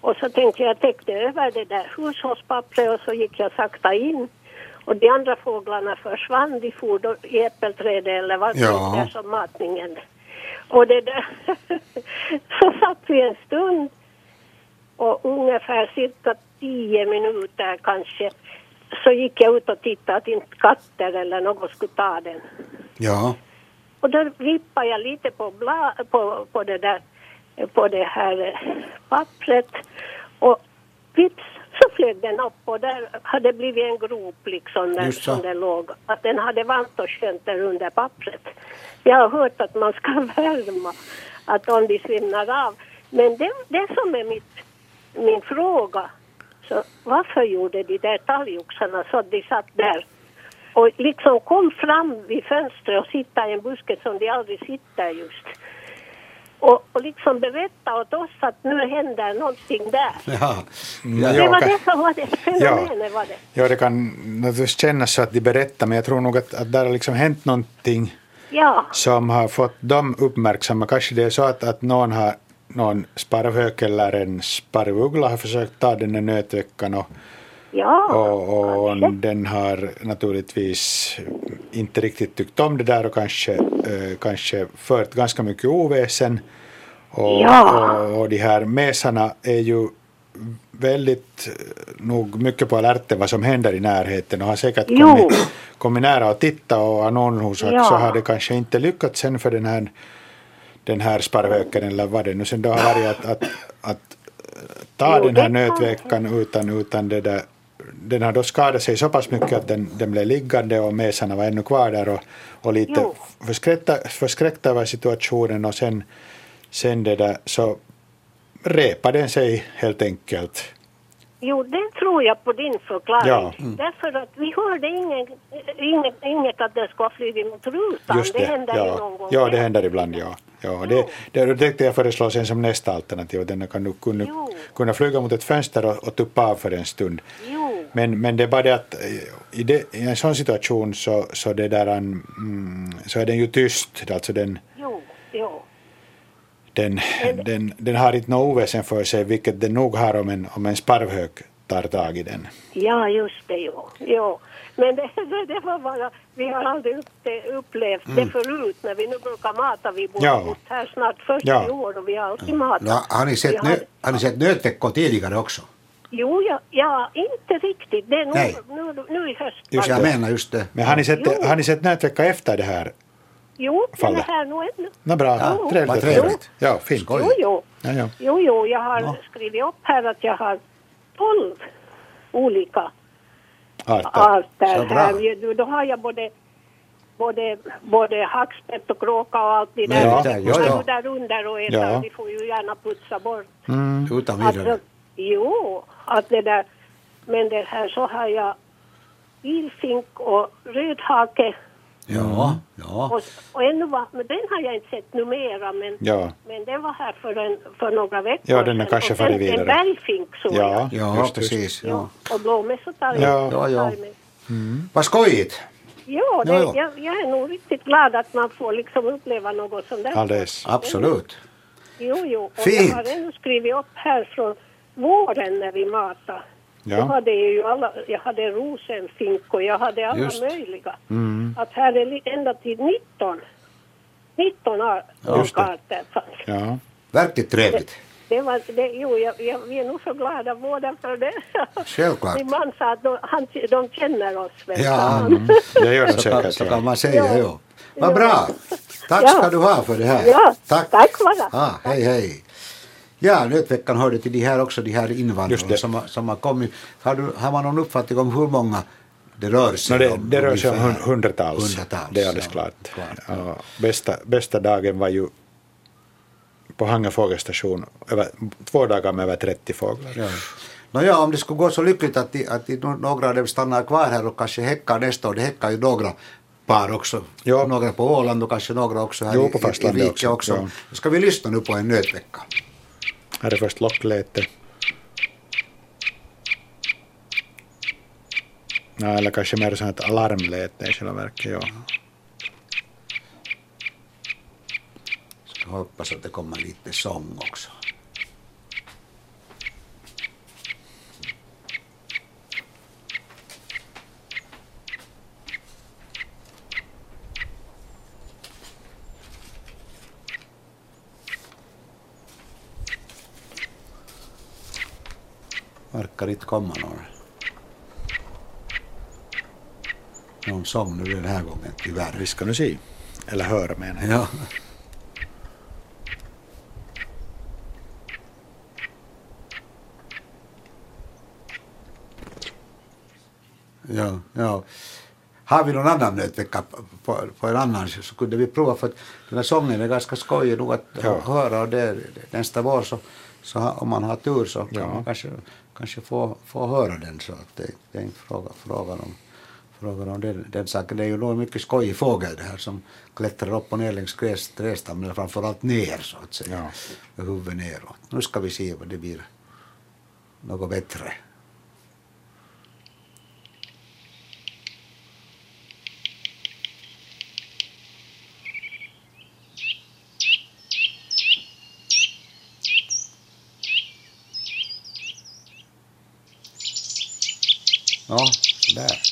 och så tänkte jag täckte över det där hushållspappret och så gick jag sakta in. Och de andra fåglarna försvann, de for då i äppelträdet eller vad Ja. det är som matningen. Och det där, så satt vi en stund och ungefär cirka tio minuter kanske så gick jag ut och tittade att inte katter eller något skulle ta den. Ja, Och då vippade jag lite på, bla, på, på, det där, på det här pappret och vips så flög den upp och där hade blivit en grop liksom där som den låg. Att den hade varmt och skönt där under pappret. Jag har hört att man ska värma, att om de svimmar av. Men det, det som är mitt, min fråga, så varför gjorde de där talgoxarna så att de satt där och liksom kom fram vid fönstret och sitta i en buske som de aldrig sitter just. Och, och liksom berätta åt oss att nu händer någonting där. ja. Mm, Det ja, var kan- det som var det fenomenet var det. Ja, det kan naturligtvis kännas så att de berättar, men jag tror nog att, att där har liksom hänt någonting Ja, som har fått dem uppmärksamma. Kanske det är så att, att någon har någon sparvhök eller en sparvuggla har försökt ta den där nötveckan och, ja, och, och den har naturligtvis inte riktigt tyckt om det där och kanske, eh, kanske fört ganska mycket oväsen. Och, Ja. och, och de här mesarna är ju väldigt eh, nog mycket på alerten vad som händer i närheten och har säkert Jo. kommit, kommit nära att titta och orsak Ja. så har det kanske inte lyckats sen för den här den här sparvöken eller vad det nu sen då har varit att, att, att ta Jo, den här det kan- nötveckan utan, utan det där den har då skadat sig så pass mycket att den, den blev liggande och mesarna var ännu kvar där och, och lite Jo. förskräckta, förskräckta över situationen och sen, sen det där så repade den sig helt enkelt. Jo, det tror jag på din förklaring. Ja. Därför att vi hörde ingen, inget, inget att den ska flugit mot rutan. Just det, händer ju ja. någon gång. ja det händer ibland ja. ja det, det, det tänkte jag föreslå sen som nästa alternativ att den kan nu kunna, kunna flyga mot ett fönster och, och tuppa av för en stund. Jo, Men, men det är bara det att eh, i, det, i en sån situation så, så, det där, mm, så är den ju tyst. Alltså den, jo, jo. Den, den, den har inte något oväsen för sig, vilket den nog har om en, om en sparvhök tar tag i den. Ja, just det, jo. jo. Men det, det, det var bara, vi har aldrig upplevt det förut när vi nu brukar mata. Vi bor Ja. här snart 40 Ja. år och vi har alltid matat. No, har, ni sett har- nö, har ni sett nötveckor tidigare också? Jo, ja, ja, inte riktigt. Det är Nej. nu, nu, nu i höst. Just Jag menar just det. Men har ni sett, Jo. har ni sett nätvecka efter det här? Jo, den är här nu ännu. Nå bra, Ja, trevligt. vad trevligt. Ja, fint. Jo, jo. Ja, ja. Jo, jo, jag har Ja. skrivit upp här att jag har tolv olika Arter. arter här. Då har jag både, både, både hackspett och kråka och allt det där. Ja, ja, ja. där under och äta. Ja. Vi får ju gärna putsa bort. Utan vidare. Alltså, jo, att det där. Men det här så har jag ilfink och rödhake. Ja, ja. Och, och ännu var, men den har jag inte sett numera men, Ja. men den var här för, en, för några veckor Ja, den är kanske farit vidare. En bergfink såg jag. Ja, Ja, just, precis. Ja. Och blåmässotalg. Ja. Ja, ja. Vad skojigt. Ja, det, Ja, ja. Jag, jag är nog riktigt glad att man får liksom uppleva något sånt där. Alldeles. Absolut. Jo, jo. Och Fint. jag har ännu skrivit upp här från våren när vi matade. Ja. Jag hade ju alla, jag hade rosenfink och jag hade alla Just. möjliga. Att här är ända till 19. 19 ar- Just det. arter fanns. Ja. Verkligt trevligt. Det var, det, jo, jag, jag, vi är nog så glada båda för det. Självklart. Min man sa att de, han, de känner oss Ja, han. Det gör de säkert. så kan Ja. man säga, Ja. ja. Vad Ja. bra. Tack Ja. ska du ha för det här. Ja, Tack. tack vara. Ah, hej, hej. Ja, Nötveckan hörde till de här också, de här invandrarna som, har- som har kommit. Har, du, har man någon uppfattning om hur många det rör sig No, det, om? det rör sig om hundratals. Hundratals, Det är alldeles ja. klart. Klart, Ja, bästa, bästa dagen var ju på Hanga fågelstation, över, två dagar med över 30 fåglar. Ja. Nåja, om det skulle gå så lyckligt att, de, att de, några av dem stannar kvar här och kanske häckar nästa år, det häckar ju några par också. Ja. Några på Åland och kanske några också här Jo, i, på i, i Vike också, också. ska vi lyssna nu på en nötvecka. Här är först lockläte. Ja, eller kanske mer sånt här alarmläte i själva verket. Ja. Så jag hoppas att det kommer lite sång också. Verkar inte komma någon. Någon sång nu den här gången tyvärr. Vi ska nu se. Eller höra menar jag. Ja. Ja, ja. Har vi någon annan nötvecka på, på, en annan så kunde vi prova för att den här sången är ganska skojig nog att Ja. höra och det, nästa vår så, så om man har tur så kan Ja. man kanske, kanske få, få höra den så att det, det är inte fråga, frågan om frågan om den, den saken. Det är ju nog en mycket skojig fågel det här som klättrar upp och ner längs trädstammen, eller framförallt ner så att säga. Ja. Med huvudet neråt. Nu ska vi se vad det blir något bättre. Ja, där.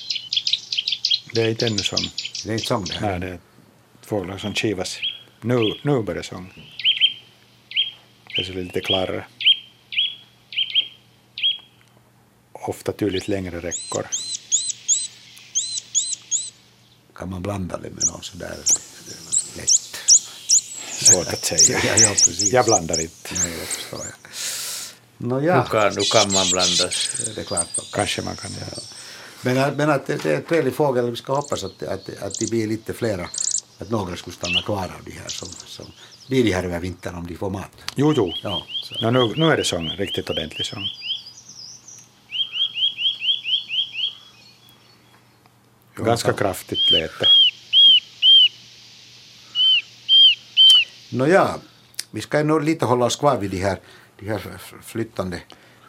Det är inte ännu sång. Det är inte sång det här. Nej, det är fåglar som kivas. Nu, nu börjar sång. Det är lite klarare. Ofta tydligt längre räckor. Kan man blanda det med någon sådär lätt? Svårt att säga. Ja, ja, precis. Jag blandar inte. Nej, det förstår jag. Nåja, Nu, kan, nu kan man blandas. det är klart. då. Kanske man kan göra. Men, men att det det är en trevlig fågel, vi ska hoppas att, att, att det blir lite flera, att några skulle stanna kvar av de här som, som blir de här över vintern om de får mat. Jo, jo. Ja. Nå, nu, nu är det sång, riktigt ordentlig sång. Ganska kraftigt läte. Nåja, vi ska nog lite hålla oss kvar vid de här, de här flyttande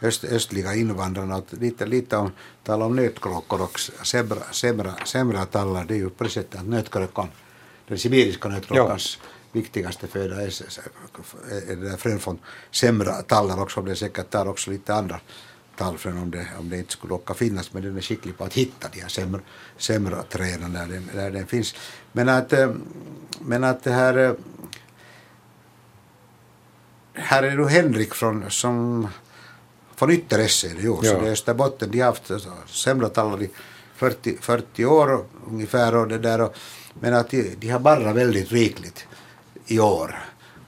öst, östliga invandrarna. Och lite, lite om, tala om nötkråkor och zebra, zebra, zebratallar. Det är ju på det sättet att nötkråkan, den sibiriska nötkråkans viktigaste föda är, är det där frön från semratallar också. Det säkert där också lite andra tallfrön om det, om det inte skulle råka finnas. Men den är skicklig på att hitta de här semra, semraträden där den, där den finns. Men att, eh, men att det här eh, här är då Henrik från, som från Ytteresse, jo, så Ja. det är Österbotten, de har haft semlatallar i 40, 40 år ungefär och det där och, men att de, de har barrat väldigt rikligt i år.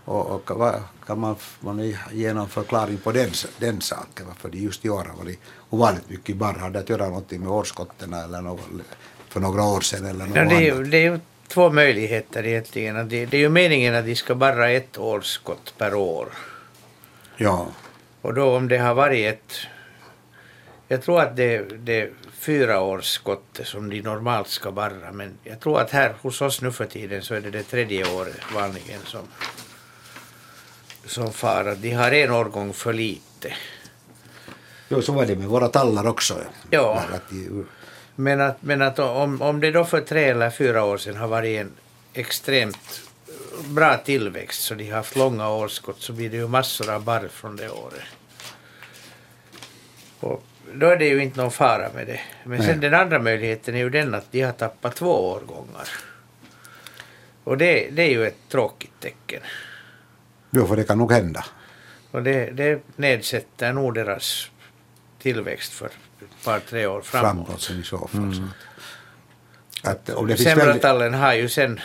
Och, och vad kan man, man ge någon förklaring på den, den saken, varför de just i år har varit ovanligt mycket barr? Har det att göra någonting med årskotten eller något, för några år sedan eller något Ja, det, är annat? det är ju två möjligheter egentligen. Det, det är ju meningen att de ska barra ett årskott per år. Ja, Och då om det har varit ett... Jag tror att det, det är fyra årsskottet som de normalt ska barra. Men jag tror att här hos oss nu för tiden så är det det tredje året vanligen som, som far. De har en årgång för lite. jo, så var det med våra tallar också. Ja. Men att, men att om, om det då för tre eller fyra år sedan har varit en extremt bra tillväxt så de har haft långa årskott så blir det ju massor av barr från det året. Och då är det ju inte någon fara med det. Men sen den andra möjligheten är ju den att de har tappat två årgångar. Och det, det är ju ett tråkigt tecken. jo, för det kan nog hända. Och det, det nedsätter nog deras tillväxt för ett par, tre år framåt. framåt sen i så fall. Så att, om det finns väldigt, har ju sen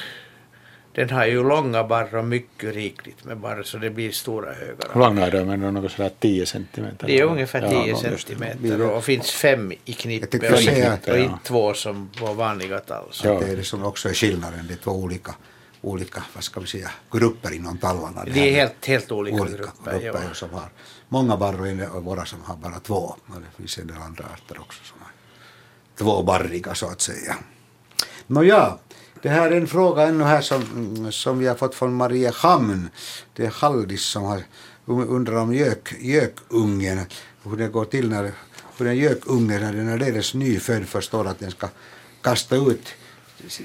den har ju långa barr och mycket rikligt med barr så det blir stora högar. Hur långa är de? Men något sådär 10 centimeter? Det är ungefär 10 Ja, det. centimeter och finns fem i knippe och, inte, och inte två som på vanliga tall. Så. Ja. det är det som också är skillnaden, det är två olika, olika vad ska vi säga, grupper inom tallarna. Det De här är helt, helt olika, olika grupper. grupper ja. som har många barr och våra som har bara två. Och det finns en del andra arter också som är tvåbarriga så att säga. Nåja, det här är en fråga ännu här som, som vi har fått från Maria Hamn. Det är Haldis som har undrar om gök, gökungen, hur det går till när hur en gökunge när den är alldeles nyfödd förstår att den ska kasta ut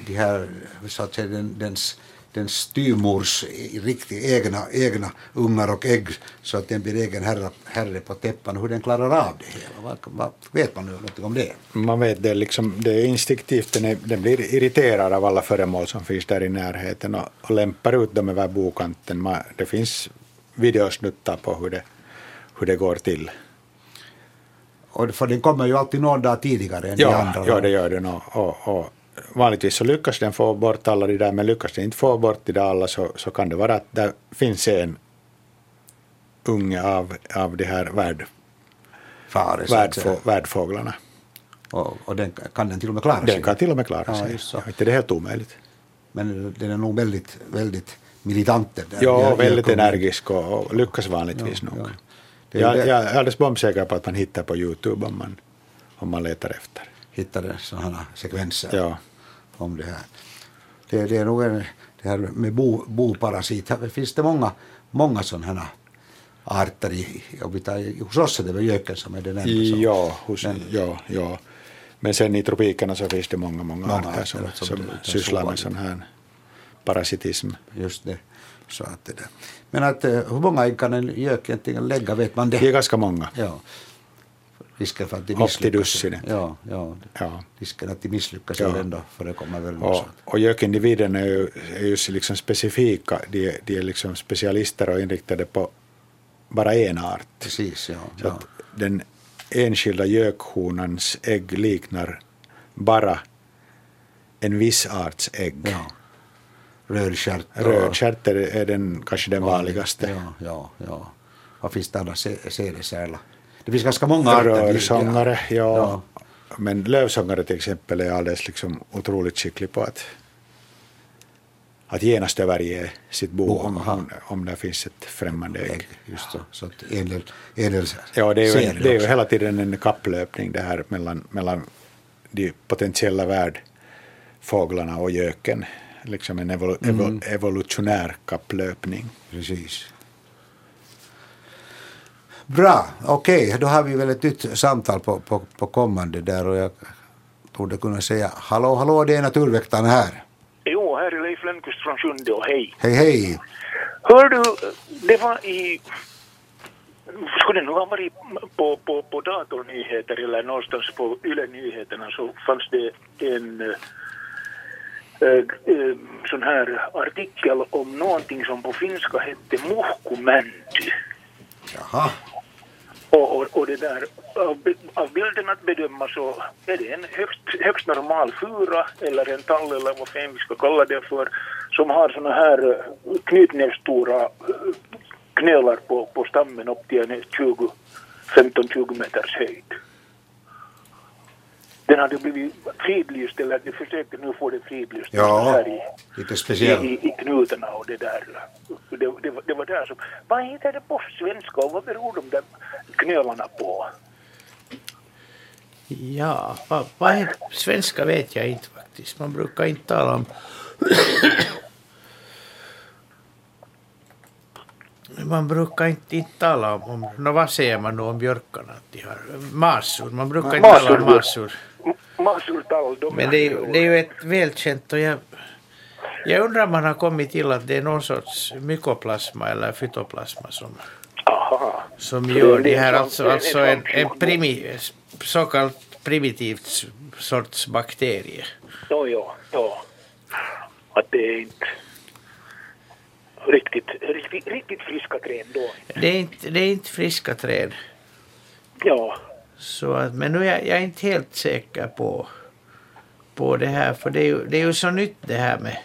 de här, så att säga, den, dens, den styvmors riktigt egna, egna ungar och ägg så att den blir egen herre, herre på täppan. Hur den klarar av det hela. Vad, vad, vet man nu någonting om det? Man vet det, liksom, det är instinktivt, den, är, den blir irriterad av alla föremål som finns där i närheten och, och lämpar ut dem över bokanten. Man, det finns videosnuttar på hur det, hur det går till. Och för den kommer ju alltid någon dag tidigare än de Ja, andra. ja det gör den. Och, och, och vanligtvis så lyckas den få bort alla de där, men lyckas den inte få bort de där alla så, så kan det vara att det finns en unge av, av de här värd, Fare, värdfå, värdfåglarna. och, och den kan den till och med klara sig. Den kan till och med klara Ja, sig. Ja, inte det är helt omöjligt. Men den är nog väldigt, väldigt militant. den där Ja, väldigt energisk och, och lyckas vanligtvis Ja, nog. ja. Jag, det- jag är alldeles bombsäker på att man hittar på Youtube om man, om man letar efter. Hittade sådana sekvenser Ja. Om det här. Det, det är nog en, det här med bo, boparasit. Här finns det många, många sådana här arter i, och vi tar, hos oss är det väl göken som är den enda som, Ja, hos, Men- ja, ja. Men sen i tropikerna så finns det många, många, Många arter som, som som, det- sysslar med sån här parasitism. just det. Så att det där. Men att, eh, hur många ägg kan en gök egentligen lägga, vet man det? Det är ganska många. Ja. Risken för att de misslyckas. Ja, ja. Ja. Risken att de misslyckas Ja. ändå förekommer väl. Och, och gökindividerna är ju, är ju liksom specifika. De, är- de är liksom specialister och inriktade på bara en art. Precis, ja. Så ja. den enskilda gökhonans ägg liknar bara en viss arts ägg. ja. Rödstjärt. Rödstjärt är, den, kanske den vanligaste. Ja, ja, ja. Vad finns det annars? Sädesärla. Det finns ganska många. Rörsångare, ja. Ja. Men lövsångare till exempel är alldeles liksom otroligt skicklig på att, att genast överge sitt bo Bo, om, om, om det finns ett främmande ägg. Just så. Så att ädel, ädel Ja, det är, ju, det är ju hela tiden en kapplöpning det här mellan, mellan de potentiella värdfåglarna och göken. Liksom en evol, Mm. evol, evolutionär kapplöpning. Precis. Bra, okej, då har vi väl ett nytt samtal på, på, på kommande där och jag torde kunna säga hallå, hallå, det är Naturväktarna här. Jo, här är Leif Lönnqvist från Sjunde och hej. Hej, hej. Hör du, det var i... Skulle det nog ha varit på, på, på datornyheter eller någonstans på Yle Nyheterna så fanns det en äh, äh, sån här artikel om någonting som på finska hette muhkumänty. Jaha, och, och, och det där, av, av bilden att bedöma så är det en högst, högst normal fura eller en tall eller vad fan vi ska kalla det för som har såna här eh, knytnävsstora eh, knölar på, på stammen upp till en 20, 15-20 meters höjd. Den hade blivit fridlyst, eller de försökte nu få det fridlyst Ja, här i, lite i, speciell. i, i knutarna och det där. Det, det, var- det var där som... Vad heter det på svenska och vad beror de där knölarna på? Ja, vad, vad är svenska vet jag inte faktiskt. Man brukar inte tala om... Man brukar inte, inte tala om, nå, vad säger man då om björkarna? De har masur. Man brukar inte tala om masur. Masurtall, de Men det är, det är ju ett välkänt och jag, jag undrar om man har kommit till att det är någon sorts mykoplasma eller fytoplasma som, Aha. som gör det det är här, alltså, alltså en en, primi, så kallat primitivt s- sorts bakterie. Ja, ja, ja. Att det är inte riktigt, riktigt, riktigt friska träd då. Det är inte, det är inte friska träd. Ja, Så att, men nu är jag, jag är inte helt säker på, på det här. För det är, ju, det är ju så nytt det här med,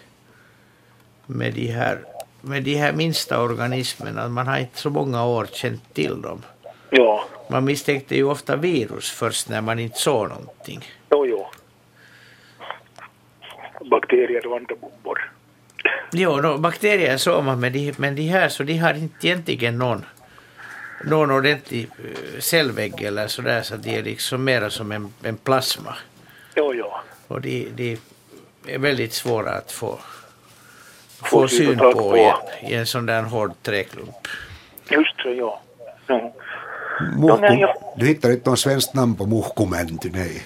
med, de här, med de här minsta organismerna. Man har inte så många år känt till dem. ja, Man misstänkte ju ofta virus först när man inte såg någonting. jo, jo. Bakterier och andra bobbor. Jo, no, bakterier såg man, men de, men de här så de har inte egentligen någon, någon ordentlig eh, cellvägg eller sådär så de är liksom mera som en, en plasma. Jo, jo. Och de, de är väldigt svåra att få, Få syn på på. i, i en sån där hård träklump. Just så, ja. ja. Muhku, du hittar inte något svenskt namn på muhkumänty, nej.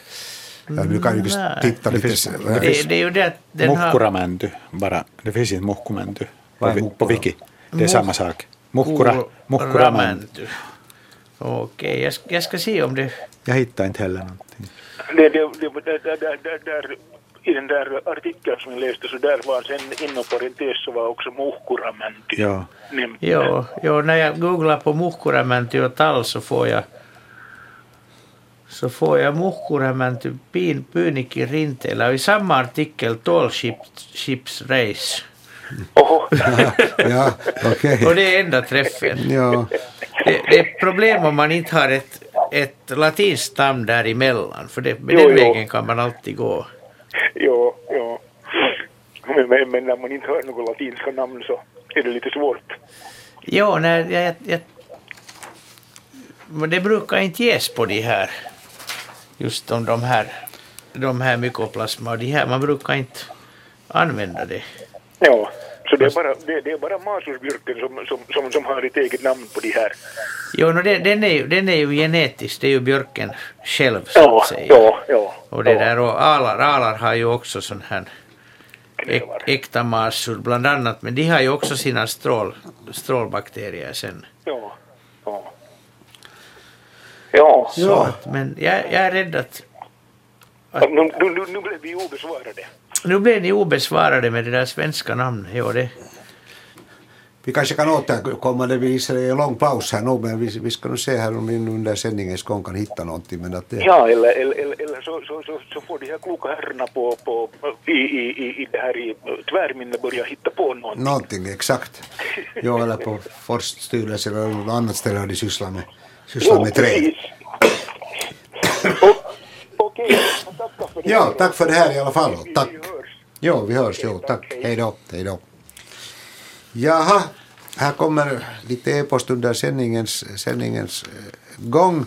Ja, du kan ju titta Det lite. finns- s- det Det, det är ju det att den har... Muhkuramänty, bara. Det finns inte muhkumänty på, på wiki. Det är samma sak. Muhkura, muhkuramänty. Ramänty. Okej, jag, ska- jag ska se om det... Jag hittar inte heller någonting. Det, det, det, där, där, där, där, där, I den där artikeln som jag läste så där var sen inom parentes så var också muhkuramänty Ja. nämnt. Jo, jo, när jag googlar på muhkuramänty och tall så får jag får jag muhkuramänty pin pyynikki rinteellä. Och i samma artikel tall ships, ships race. Oho. Ja, okej. Och det är enda träffen. Ja, Det, det är problem om man inte har ett, ett latinskt namn däremellan. För det, med Jo, den jo. vägen kan man alltid gå. ja, ja. Men, men, när man inte hör något latinska namn så är det lite svårt. Jo, när jag, jag, jag, men det brukar inte ges på de här, just om de här, de här mykoplasma och de här, man brukar inte använda det. Ja, så det är bara, det, det är bara masursbjörken som, som, som, som har ett eget namn på de här. Jo, no, den, den, är ju, den är ju genetisk, det är ju björken själv så Ja, att säga. ja, ja. Och det ja. där och alar, alar har ju också sån här äk, äkta masur bland annat, men de har ju också sina strål, strålbakterier sen. Ja, ja. Ja, Så att, men jag, jag är rädd att nu, nu, nu, nu blev vi obesvarade. nu blev ni obesvarade med det där svenska namnet. Jo, det, vi kanske kan återkomma, det blir en lång paus här nu, men vi, vi ska nu se här om vi under sändningens gång kan hitta någonting. Men att det, Ja, eller, eller, eller, eller så, så, så, så får de här kloka herrarna på, på, i, i, i, i det här i tvärminne börja hitta på någonting. Någonting, exakt. Jo, eller på Forststyrelsen eller något annat ställe där de sysslar med, sysslar med träd. Okej, tackar för det. Ja, tack för det här i alla fall. Tack. Jo, vi hörs. Jo, tack. Hej då. Hej då. Jaha, här kommer lite e-post under sändningens, sändningens eh, gång.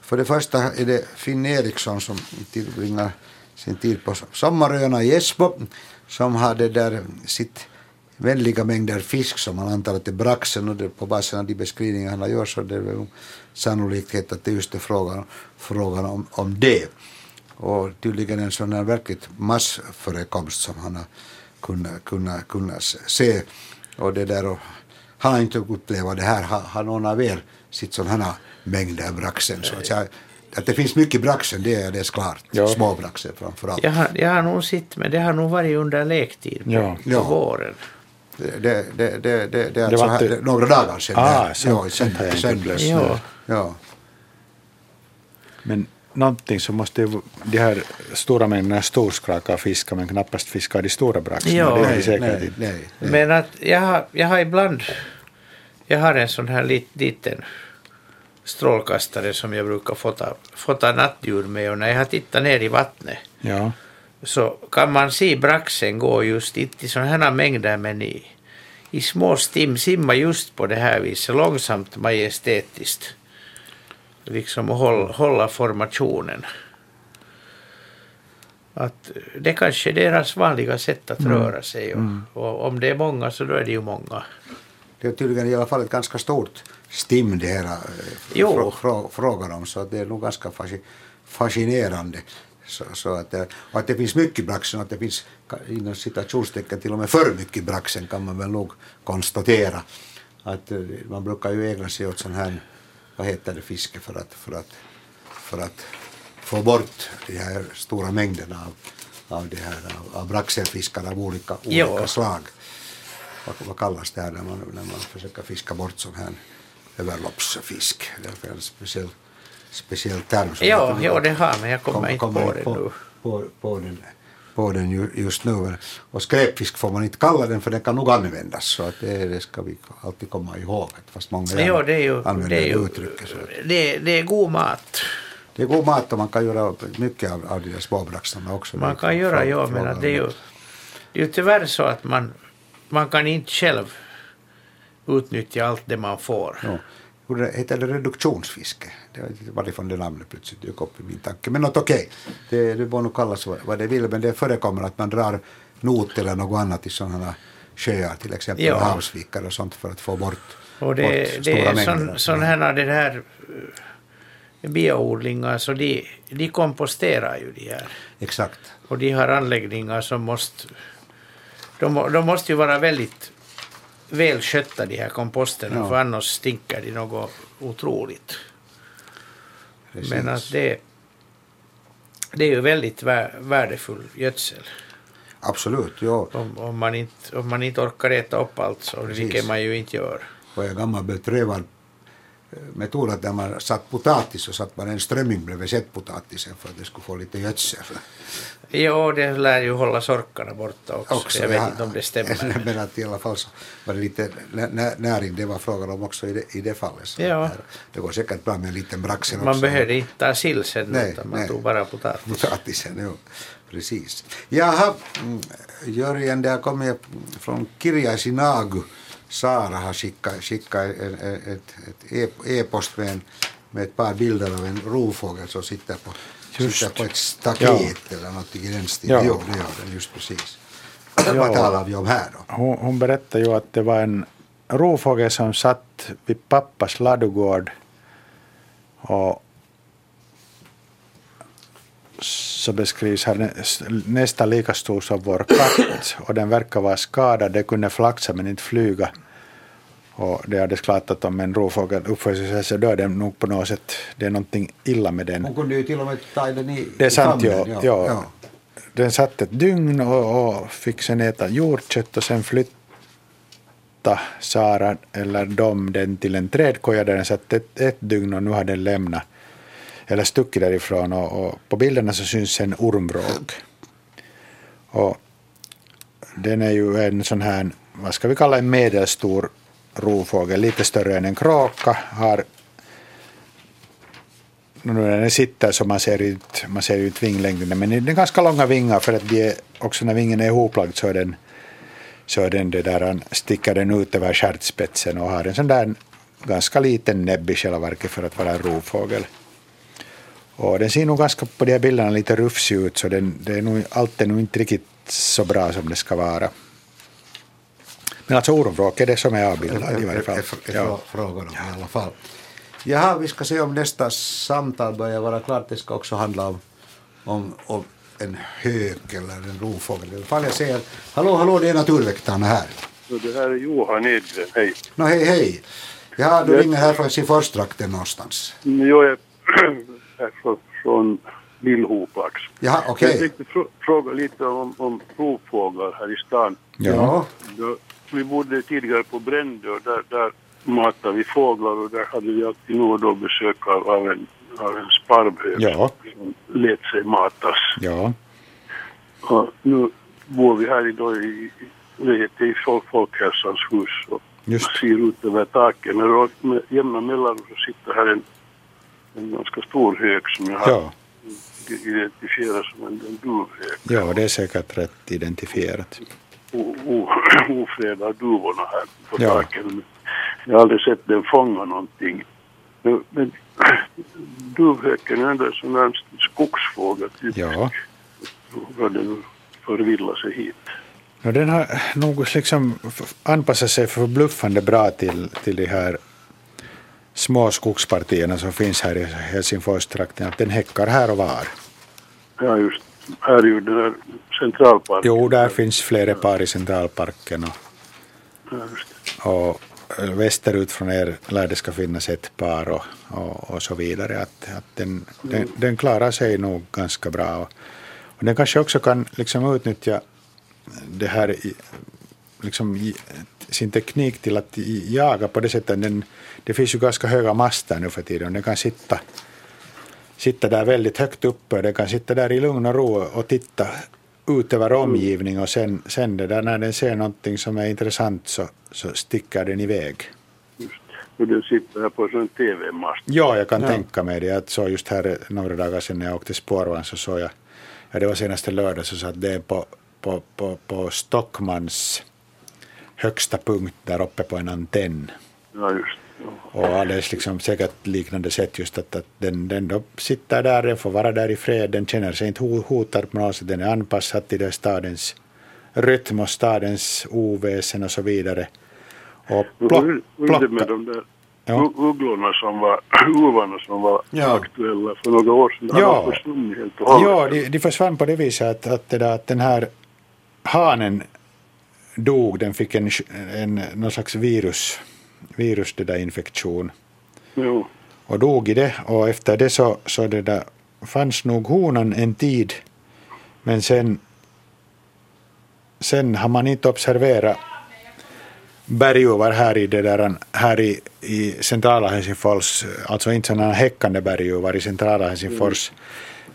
För det första är det Finn Eriksson som tillbringar sin tid på Sommaröarna i Esbo som har det där sitt väldiga mängder fisk som han antar att det är braxen och det, på basen av de beskrivningar han gjort så det är väl sannolikhet att det just är frågan, frågan om, om det. Och tydligen en sån här verkligt massförekomst som han har kunnat, kunnat, kunnat se. Och det där och han har inte upplevt det här. Har, har någon av er sitt sådana här mängder braxen? Så att, jag, att det finns mycket braxen, det är det klart. Ja. Små braxen framförallt. jag, har, jag har nog sett, men det har nog varit under lektid på, Ja. på våren. Det, det, det, det, det, är Det alltså här, det, några dagar sedan. Ah, sånt- ja, sen, inte sen, upplevt. Ja. ja. Men någonting så måste ju de här stora mängderna storskraka fiska men knappast fiska de stora braxarna. Ja. det är säkert nej, nej, nej. Men att jag har, jag har ibland, jag har en sån här lit, liten strålkastare som jag brukar fota, fota nattdjur med och när jag har tittat ner i vattnet Ja. Så kan man se braxen gå just inte i sådana här mängder men i, i små stim simma just på det här viset långsamt majestätiskt. Liksom och hålla, hålla formationen. Att det kanske är deras vanliga sätt att röra sig och, och om det är många så då är det ju många. Det är tydligen i alla fall ett ganska stort stim det här eh, Jo. frå, frå, frågan om så det är nog ganska fasci- fascinerande. Så, så att, det- och att det finns mycket braxen, att det finns inom citationstecken till och med för mycket braxen kan man väl nog konstatera. Att eh, man brukar ju ägna sig åt sån här, vad heter det, fiske för att, för att, för att få bort de här stora mängderna av, av, det här, av, av braxenfiskar av olika, Jo. olika slag vad, vad kallas det här när man, när man försöker fiska bort sån här överloppsfisk? Det är en speciell, speciell term. som Ja, ja, det har men jag kommer kom- inte kommer på det nu. På, på, den, på den ju- just nu. Och skräpfisk får man inte kalla den för den kan nog användas. Så att det, det ska vi alltid komma ihåg. Fast många Ja, det är ju, använder det är, ju uttrycket. Så. det, det är god mat. Det är god mat och man kan göra mycket av, av de där småbraxarna också. Man kan göra, ja, men det är ju, det är ju tyvärr så att man, man kan inte själv utnyttja allt det man får. Ja. Hur det- Heter det reduktionsfiske? Det var inte varifrån det namnet plötsligt dök upp i min tanke. Men något okej, det, det får nog kallas vad, det vill. Men det förekommer att man drar not eller något annat i sådana sjöar, till exempel Ja. havsvikar och sånt för att få bort, Och det, bort det är sån, mängder. sån här, det här bioodlingar, så de, de komposterar ju de här. Exakt. Och de har anläggningar som måste... De, må- de måste ju vara väldigt välskötta de här komposterna Ja. för annars stinker de något otroligt. Precis. Men att det, det är ju väldigt vär, värdefull gödsel. Absolut, ja. Om, om, man inte, om man inte orkar äta upp allt, så, vilket man ju inte gör. Och en gammal beprövad metod att när man satt potatis så satt man en strömming bredvid sättpotatisen för att det skulle få lite gödsel. Jo, det lär ju hålla sorkarna borta också. också. jag vet ja. inte om det stämmer. Men att i alla fall så var det lite nä- nä- näring det var frågan om också i det, i det fallet. Så Ja. det, går säkert bra med en liten braxen Man också. behövde inte ta sill sen, Nej, utan man nej. tog bara potatis. Potatisen, jo. Precis. Jaha, mm, Jörgen, det har kommit från Kirjasinagu. Sara har skickat, skickat ett, e- e-post med, en, med ett par bilder av en rovfågel som sitter på, Just. sitter på ett staket eller något i den stilen. Ja. Jo, det gör den, just precis. Vad talar vi om här då? Hon, hon berättade ju att det var en rovfågel som satt vid pappas ladugård och så beskrivs här nä- nästan lika stor som vår katt och den verkar vara skadad. Den kunde flaxa men inte flyga. Och det hade klart att om en rovfågel uppför sig så dör den nog på något sätt. Det är någonting illa med den. Hon kunde ju till och med ta den i Det är sant, ja. famnen, ja. Den satt ett dygn och, och fick sen äta hjortkött och sen flytta Sara eller de den till en trädkoja där den satt ett, ett dygn och nu har den lämnat eller stuckit därifrån och, och på bilderna så syns en ormvråk. Och den är ju en sån här, vad ska vi kalla en medelstor rovfågel, lite större än en kråka, har nu när den sitter så man ser ut, man ser ut vinglängden, men den har ganska långa vingar för att de är, också när vingen är ihoplagd så är den, så är den det där, han sticker den ut över stjärtspetsen och har en sån där ganska liten näbb i själva verket för att vara en rovfågel. Och den ser nog ganska på de här bilderna lite rufsig ut så den, det är nog, allt är nog inte riktigt så bra som det ska vara. Men alltså ormvråk är det som är avbildad i varje fall. är Ja. frågan om i alla fall. Jaha, vi ska se om nästa samtal börjar vara klart. Det ska också handla om, om, om en hök eller en rovfågel. I alla fall jag säger hallå, hallå, det är naturväktarna här. Det här är Johan Edgren, hej. Nå, hej, hej. Ja, du ringer här från Siforstrakten någonstans. Jag här från, Lillhopax. Jaha, okej. Jag tänkte frå- fråga lite om, om rovfåglar här i stan. Ja. Då, vi bodde tidigare på Brändö och där, där matade vi fåglar och där hade vi alltid nog då besök av, av en, av en sparvhök Ja. som lät sig matas. Ja. Och nu bor vi här idag i, i, i Folk- Folkhälsans hus och Just. ser ut över taket. Men med jämna mellanrum så sitter här en, en ganska stor hök som jag har Ja. identifierat som en, en duvhök. ja, det är säkert rätt identifierat. Ofredar duvorna här på Ja. taket. Men Jag har aldrig sett den fånga någonting. Men, men duvhöken är ändå en sån där skogsfågel. Typ. Ja. Vad den förvillar sig hit. No, den har nog liksom anpassat sig förbluffande bra till, till de här små skogspartierna som finns här i Helsingforstrakten. Att den häckar här och var. Ja, just. Här är ju den där centralparken. Jo, där finns flera par i Centralparken och, Ja, och eh, västerut från er lär det ska finnas ett par och, och, och så vidare. Att, att den, den, den klarar sig nog ganska bra. Och, och den kanske också kan liksom utnyttja det här, liksom, sin teknik till att jaga på det sättet. Den, det finns ju ganska höga master nu för tiden den kan sitta, sitta där väldigt högt uppe. Den kan sitta där i lugn och ro och titta ut över omgivningen och sen, sen det där, när den ser någonting som är intressant så, så sticker den iväg. Och den sitter här på en TV-mast. Ja, jag kan tänka mig det. Jag såg just här några dagar sedan när jag åkte spårvagn så såg jag, ja, det var senaste lördag, så satt det på, på, på, på Stockmans högsta punkt där uppe på en antenn. Ja, just. Och alldeles liksom säkert liknande sätt just att, att den, den då sitter där, den får vara där i fred, den känner sig inte ho- hotad på något sätt, den är anpassad till det stadens rytm och stadens oväsen och så vidare. Och plock, det med plocka. de där Ja. ugglorna som var, uvarna som var Ja. aktuella för några år sedan? Ja. Försvunnit helt och hållet? Ja, de, de försvann på det viset att, att, det där, att den här hanen dog, den fick en, en någon slags virus, virus det där infektion. Jo. och dog i det. Och efter det så, så det där fanns nog honan en tid. Men sen sen har man inte observerat berguvar här i det där, här i, i centrala Helsingfors, alltså inte sådana häckande berguvar i centrala Helsingfors,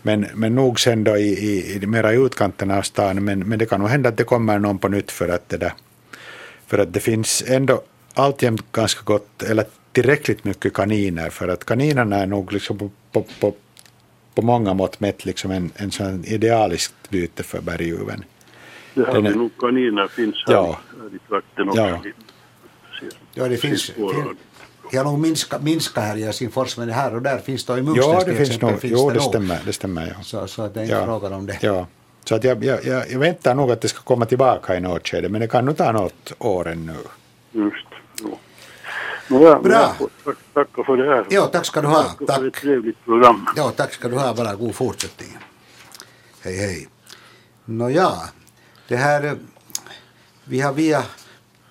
men, men nog sen då i, i, i mera i utkanten av stan, men, men det kan nog hända att det kommer någon på nytt för att det där, för att det finns ändå alltjämt ganska gott, eller tillräckligt mycket kaniner, för att kaninerna är nog liksom på, på, på, på många mått mätt liksom en, en sån idealiskt byte för berguven. Det här Den är... nog kaniner finns här, Ja. här i trakten också. Ja. Ja, det finns, jag har nog minska, minska här i Helsingfors, men här och där finns det i Munkstens Ja, det finns exempel, nog. finns Jo, det det nog. stämmer. Det stämmer ja. Så, så det är inte Ja. frågan om det. Ja. Så att jag, jag, jag, jag väntar nog att det ska komma tillbaka i något skede, men det kan nog ta något år ännu. Just. Nåja, Bra. Tack, tacka för det här. Ja, tack ska du ha. Tack för Tack. ett trevligt program. Ja, tack ska du ha. Bara god fortsättning. Hej, hej. Nåja, det här... eh, Vi har via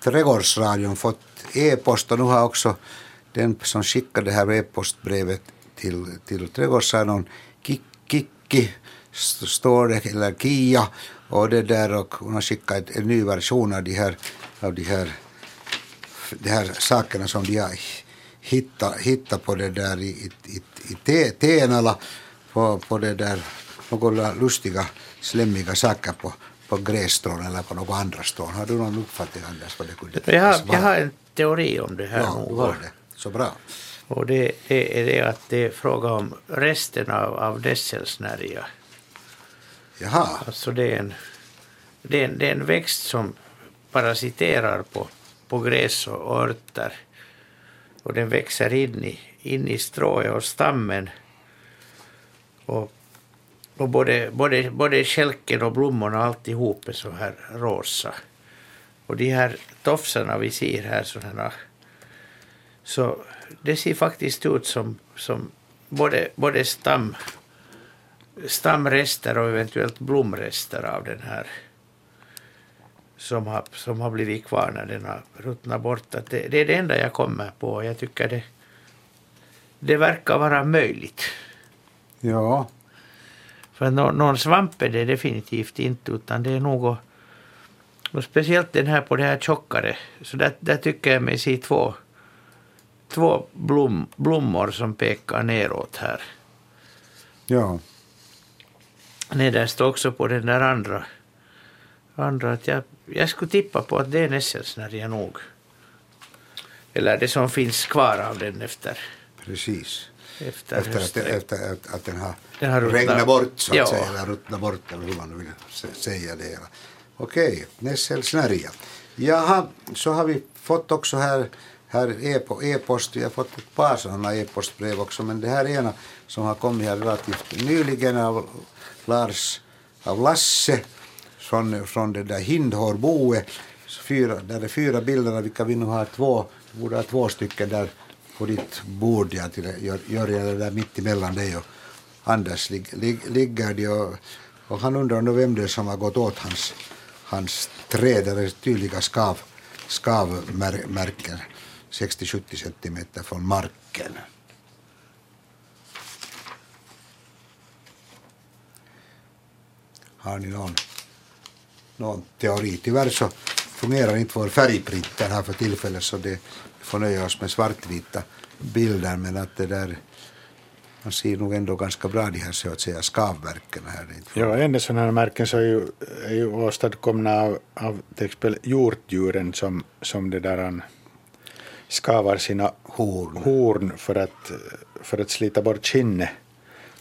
Trädgårdsradion fått e-post och nu har också den som skickade det här e-postbrevet till, till Trädgårdsradion, Kik- Kikki, st- står det, eller Kia, och det där och hon har skickat en ny version av de här, av de här de här sakerna som de har hittat, hittat på det där i, i, i, i te- Tenala, på, på det där några lustiga, slemmiga saker på, på grässtrån eller på några andra strån. Har du någon uppfattning Anders vad det kunde Jag jag har en teori om det här Ja, nog. du har det. Så bra. Och det, det är det att det är fråga om resten av, av desselsnärja. Jaha, Alltså det är en, det är en, det är en växt som parasiterar på, på gräs och örter. Och den växer in i, in i strået och stammen. Och, och både, både, både kälken och blommorna alltihop är så här rosa. Och de här tofsarna vi ser här sådana så det ser faktiskt ut som, som både, både stam, stamrester och eventuellt blomrester av den här som har, som har blivit kvar när den har ruttnat bort. Att det, det är det enda jag kommer på. Jag tycker det, det verkar vara möjligt. ja. För nå, någon svamp är det definitivt inte, utan det är nog... Och speciellt den här på det här tjockare, så där, där tycker jag mig se två, två blom, blommor som pekar neråt här. Ja. Nederst också på den där andra. Andra att jag, jag skulle tippa på att det är nässelsnärja nog. Eller det som finns kvar av den efter, Precis. efter, Efter att, efter att, att den har, Den har regnat bort så att Ja. säga, eller ruttnat bort eller hur man vill sä- säga det. Okej, nässelsnärja. Jaha, så har vi fått också här, här e-po- e-post, vi har fått ett par sådana e-postbrev också, men det här ena som har kommit här relativt nyligen av Lars, av Lasse från, från det där Hindhårboet. fyra, där är fyra bilder av vilka vi nu har två, vi borde ha två stycken där på ditt bord, ja, till, gör, gör jag det där mitt emellan dig och Anders lig, lig, ligger de och, och han undrar nu vem det är som har gått åt hans, hans träd, där är tydliga skav, skavmärken 60-70 centimeter från marken. Har ni någon, någon teori? Tyvärr så fungerar inte vår färgprinter här för tillfället så det får nöja oss med svartvita bilder men att det där man ser nog ändå ganska bra de här så att säga skavverken här. Ja, en sådana här märken så är ju, är ju åstadkomna av, av till exempel hjortdjuren som, som det där han skavar sina Horn. horn för att, för att slita bort skinnet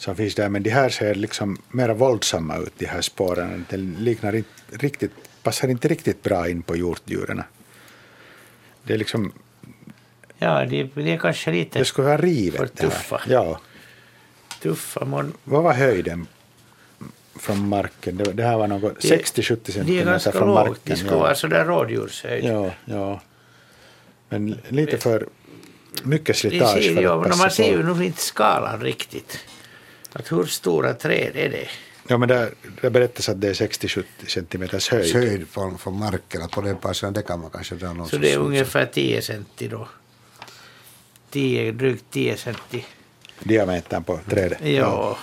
som finns där. Men de här ser liksom mera våldsamma ut, de här spåren. Det liknar inte riktigt, passar inte riktigt bra in på hjortdjuren. Det är liksom, Ja, det, det är kanske lite det skulle vara rivet. för det tuffa. Ja. tuffa. Man, Vad var höjden från marken? Det, det här var något Det- 60-70 de är centimeter ganska från lågt. marken. De skulle vara sådär rådjurshöjd. ja, ja. Men lite för mycket Det slitage ser, för ja, man ser ju nog inte skalan riktigt. Att hur stora träd är det? Ja, men där, där berättas att det är 60-70 centimeters höjd. höjd från, från marken, på den platsen det kan man kanske dra någon Så det är ungefär 10 centi då. 10, drygt 10 centi. Diametern på trädet. Ja,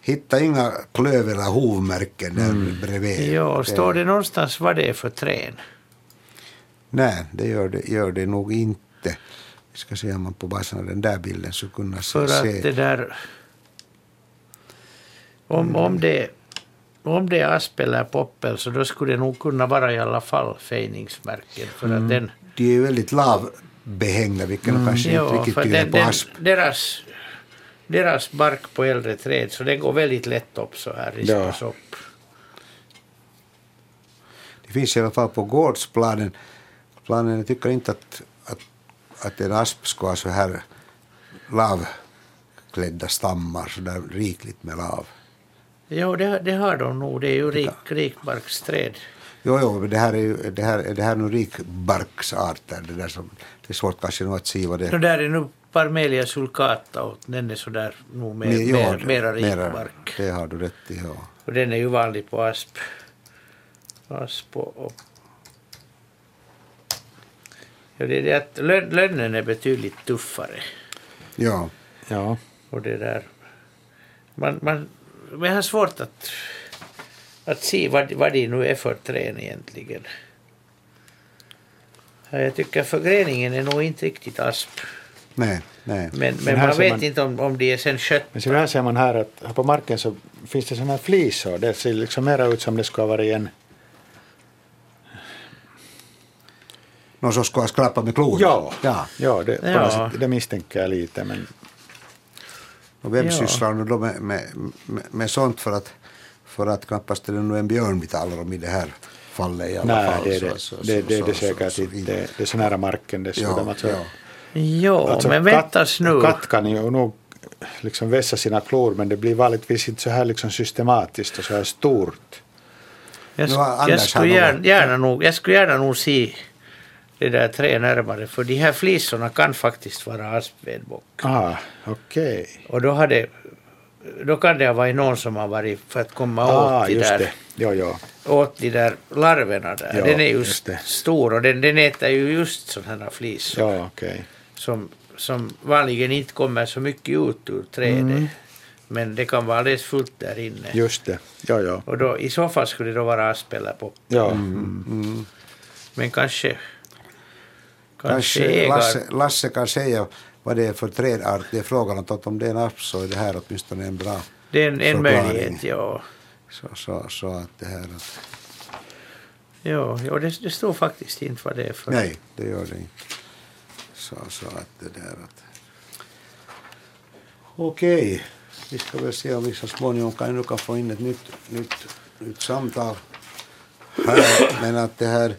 Hitta inga klöv eller hovmärken där Mm. bredvid. ja. står det någonstans vad det är för träd? Nej, det gör det, gör det nog inte. Vi ska se om man på basen av den där bilden så kunna se. För se. att det där... Om, om, det, om det är asp eller poppel så då skulle det nog kunna vara i alla fall fejningsmärken. För Mm. att den, De är ju väldigt lavbehängda, vilket mm. kanske inte ja, riktigt för tyder på den, asp. deras, deras bark på äldre träd så den går väldigt lätt upp så här, rispas Ja. upp. Det finns i alla fall på gårdsplanen. Planen, jag tycker inte att, att, att en asp ska ha så här lavklädda stammar, så där rikligt med lav. Jo, det, det har de nog. Det är ju rik, rikbarksträd. Jo, jo, men det här är ju det här, det här är nog rikbarksarter. Det, där som, det är svårt kanske nog att se vad det Det där är nu Parmelia sulcata och den är sådär nog mer, ja, mer, mera rikbark. Det har du rätt i, ja. Och den är ju vanlig på asp. Asp och... och. Ja, det är det att lön, lönnen är betydligt tuffare. Ja, Ja. Och det där... Man, man, men jag har svårt att, att se vad, vad det nu är för träd egentligen. Ja, jag tycker förgreningen är nog inte riktigt asp. nej, nej. Men, Men men man vet man- inte om, om de är sen kött. Men så här ser man här att här på marken så finns det sådana här flisor. Det ser liksom mera ut som det ska vara i en... Någon som ska skrapa med klorna? Ja, ja. ja, det, Ja. sätt, det misstänker jag lite. Men Och vem Ja. sysslar nu då med, med, med, med sånt för att, för att knappast är det nu en björn vi talar om i det här fallet i alla nej, fall. det är Så- det, så- det, så- det, är så- det säkert inte. Det, det är så nära marken dessutom. Ja, alltså, ja. Jo, alltså, men väntas nu. Katt kan ju nog liksom vässa sina klor men det blir vanligtvis inte så här liksom systematiskt och så här stort. Jag, sk- jag, skulle gärna, gärna nog, jag skulle gärna nog se det där trä närmare för de här flisorna kan faktiskt vara aspvedbock. Ah, okej. Och då, hade, då kan det ha varit någon som har varit för att komma Ah, åt, de där, det. Ja, ja. åt de där larverna där. Ja, den är det. stor och den, den äter ju just sådana här flisor Ja, okej. som, som vanligen inte kommer så mycket ut ur trädet. Mm. Men det kan vara alldeles fullt där inne. Just det. Ja, ja. Och då, i så fall skulle det då vara asp eller pop. Ja. Mm. Men kanske, Kanske Lasse, Lasse kan säga vad det är för trädart det är frågan om. Att om det är en app så är det här åtminstone en bra Det är en, en möjlighet, ja. Så, så, så att det här att, Ja, ja det, det står faktiskt inte vad det är för. nej, det gör det inte. Så, så att det där att... Okej, vi ska väl se om vi så småningom kan, nu kan få in ett nytt, nytt, nytt samtal här. Men att det här...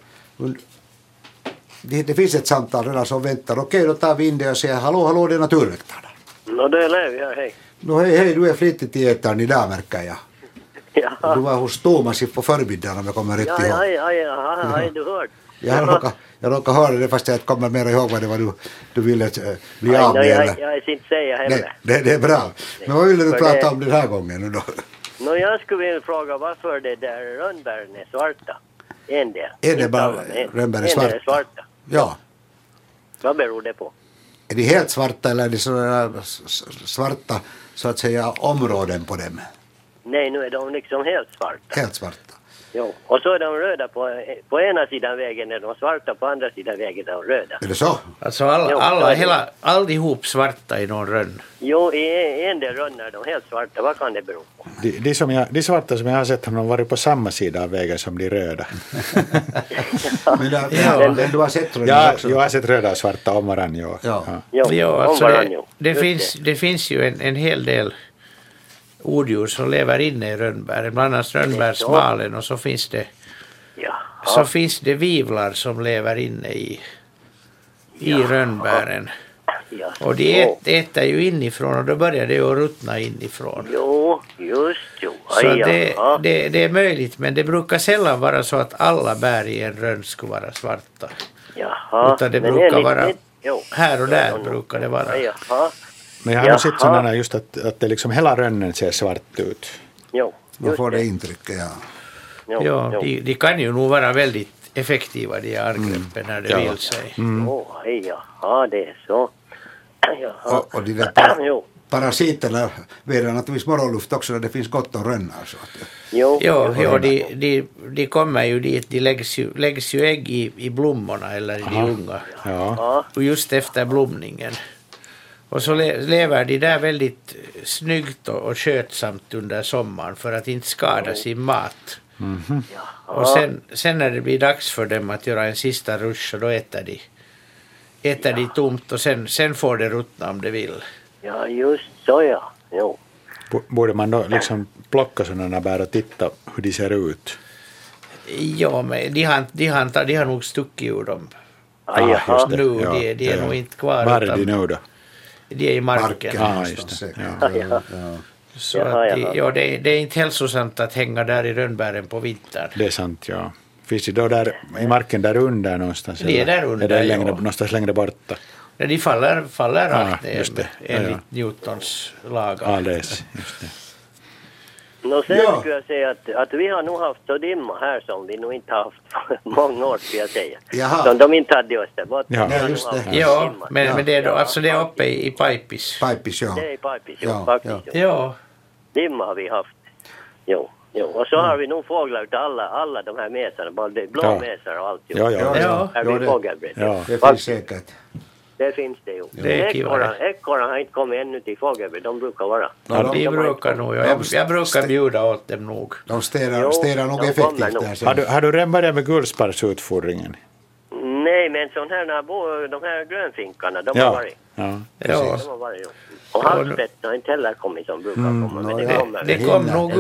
Det, det finns ett samtal redan som väntar. Okej, då tar vi in det och säger hallå, hallå, det är Naturväktarna. No det är Levi här, hej. No hej, hej, du är flitig i etern idag märker jag. Ja, Du var hos Thomas på förmiddagen om jag kommer rätt ja, ihåg. ja, ja, ja, ja, ja, du hört. Jag råkar, jag råkar höra det fast jag kommer mer ihåg vad det var du, du ville äh, bli av Nej, med. jag, eller? jag, jag inte säga Nej, heller. det, det är bra. Men vad ville du För prata det- om den här gången nu då? Nå, jag skulle vilja fråga varför det där rönnbären är svarta. En del. Är det Inte bara alla, men en- rönnbär är en del svarta? svarta. Ja. Vad beror det på? Är de helt svarta eller är det sådana svarta så att säga områden på dem? Nej, nu är de liksom helt svarta. Helt svarta. Jo. Och så är de röda på, på ena sidan vägen är de svarta, på andra sidan vägen är de röda. Är det så? Alltså alla, Jo, alla är det. hela, allihop svarta i någon rönn. Jo, i en del rönnar är de helt svarta. Vad kan det bero på? De, de, som jag, de svarta som jag har sett har varit på samma sida av vägen som de röda. Men, där, Ja. men, men du har sett rönnbär Ja, också? jag har sett röda och svarta om varandra. Ja. Ja. Jo, Ja, alltså det, det, finns, det finns ju en, en hel del odjur som lever inne i rönnbären, bland annat rönnbärssmalen och så finns det Ja. så finns det vivlar som lever inne i, i rönnbären. ja. Och de ät, äter ju inifrån och då börjar det ju ruttna inifrån. Jo, just jo. Så det, det, det är möjligt, men det brukar sällan vara så att alla bär i en rönn skulle vara svarta. Jaha. Utan det men brukar enligt vara- mitt- jo. Här och där Jo, jo. brukar det vara. Jaha. Men jag har nog sett Jaha. sådana just att, att det liksom hela rönnen ser svart ut. Jo. Man får det intrycket, ja. Jo, Ja, jo. de, de kan ju nog vara väldigt effektiva de angreppen när det Ja. vill sig. Jo, aj, jaha, det är så. Jaha. Och, och de där para, Jo, parasiterna vädrar naturligtvis morgonluft också när det finns gott om rönnar. Så att, jo. Jo, jo. de, de, de kommer ju dit, de läggs ju, läggs ju ägg i, i blommorna eller i de unga. Ja, Och just efter blomningen. Och så le, lever de där väldigt snyggt och, och skötsamt under sommaren för att inte skada sin mat. Och sen, sen när det blir dags för dem att göra en sista rush så då äter de, äter de tomt och sen, sen får det ruttna om det vill. ja, just så ja. Jo. Borde man då liksom plocka sådana bär och titta hur de ser ut? Ja, men de har, de har, de har nog stuckit ur dem. Ah, just det. Nu, Ja, de, de är ja. nog inte kvar. Var är de nu då? De är i marken. marken Ah. Ja. Ja, ja. Så Jaha, att, jaha. ja, det, är- det är inte hälsosamt att hänga där i rönnbären på vintern. Det är sant, ja. Finns det då där i marken där under någonstans? Det är där under, Är det längre, ja. någonstans längre borta? Nej, de faller, faller Ah, rakt ner just det. Ja, enligt ja. Newtons lagar. Ja, det är just det. Nå, sen Ja. skulle jag säga att, att vi har nog haft så dimma här som vi nog inte har haft många år, skulle jag säga. Jaha. Som de inte hade i Österbotten. Ja. Ja, just det. Ja, men, Ja. men det är då, Ja, alltså det är uppe i, i Paipis. Pipis, ja. Det är Pipis, jo, Ja, faktiskt. ja. Ja, Dimma har vi haft. Jo, jo. Och så har vi nog fåglar utav alla, alla de här mesarna, både blå Ja. mesar och allt. Jo. Ja, ja. Ja, Ja. Ja, blir det. Ja. det finns säkert. Det finns det ju. Det är har inte kommit ännu till fågelbredd, de brukar vara. Ja, de de, brukar nog, jag, jag brukar bjuda åt dem nog. de städar, städar nog effektivt där sen. Har du, har du redan börjat med guldsparrsutfodringen? Nej, men sån här, de här grönfinkarna, de har Ja. varit. ja. Ja, De har varit jo. Och havsspetsen har inte heller kommit som brukar Mm, komma. nå, Men det ja. kommer. det hinner, kom nog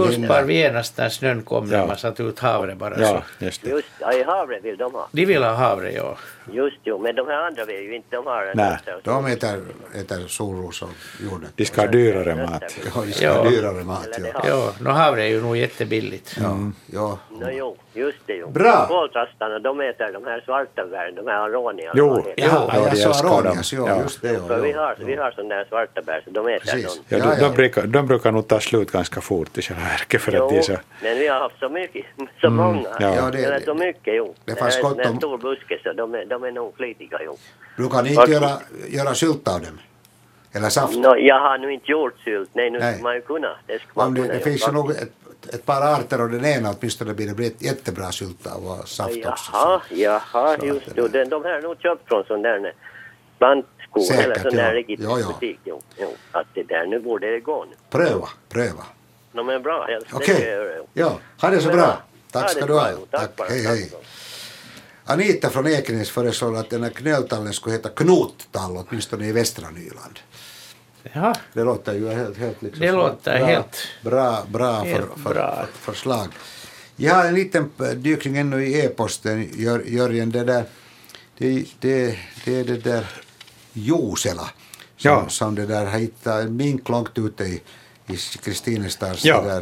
det genast när snön kom när Ja. man satte ut havre bara Ja, så. just det. Just, ja, i havre vill de ha. De vill ha havre, ja. Just jo, men de här andra vill ju inte, de har Nej, De äter, äter solros och jorden. De ska ha dyrare mat. Ja, de ska Ja. ha dyrare mat. Det Ja. har. Ja, nå havre är ju nog jättebilligt. Ja, ja. No, jo, just det jo. Bra. Koltrastarna, de äter de här svarta bären, de här aronia. Jo, heter. Jaha. Ja, jag sa aronias, ja, Ja. just det. Ja, För vi ja, har, vi har sådana där svarta bär, så de äter Precis. dem. Ja, Ja, de, ja. de, brukar, de brukar nog ta slut ganska fort i själva verket för att de så... men vi har haft så mycket, så många. ja. Ja, det- Eller så mycket, jo. det fanns är gott en om- stor buske, så de är, de är nog flitiga, jo. Brukar ni inte Faktiskt. göra, göra sylt av dem? Eller saft? Nå, jag har nu inte gjort sylt, nej nu Nej. skulle man ju kunna. Det man det, kunna det jo, finns ju nog ett ett par arter och den ena åtminstone blir det jättebra sylta och saft också. Jaha, jaha, Så just det. de här är nog köpt från sån där plantskog Säkert, eller sån ja. där Ja, ja. butik. Jo, jo. Att det där, nu borde det gå nu. Pröva, pröva. No, men bra, jag, ska göra. jo. ja, ha det så Men bra. bra. Tack ska det du ha. Tack hej, hej. Anita från Ekenäs föreslår att den här knöltallen skulle heta knottall, åtminstone i västra Nyland. Ja, Det låter ju helt, helt liksom Det låter bra, helt- bra, bra, helt för, för, bra. För, förslag. Jag har en liten dykning ännu i e-posten, Jör, Jörgen. Det, där, det, det, det är det där Josela som, Ja. som det där har hittat en mink långt ute i, i Kristinestads Ja. där,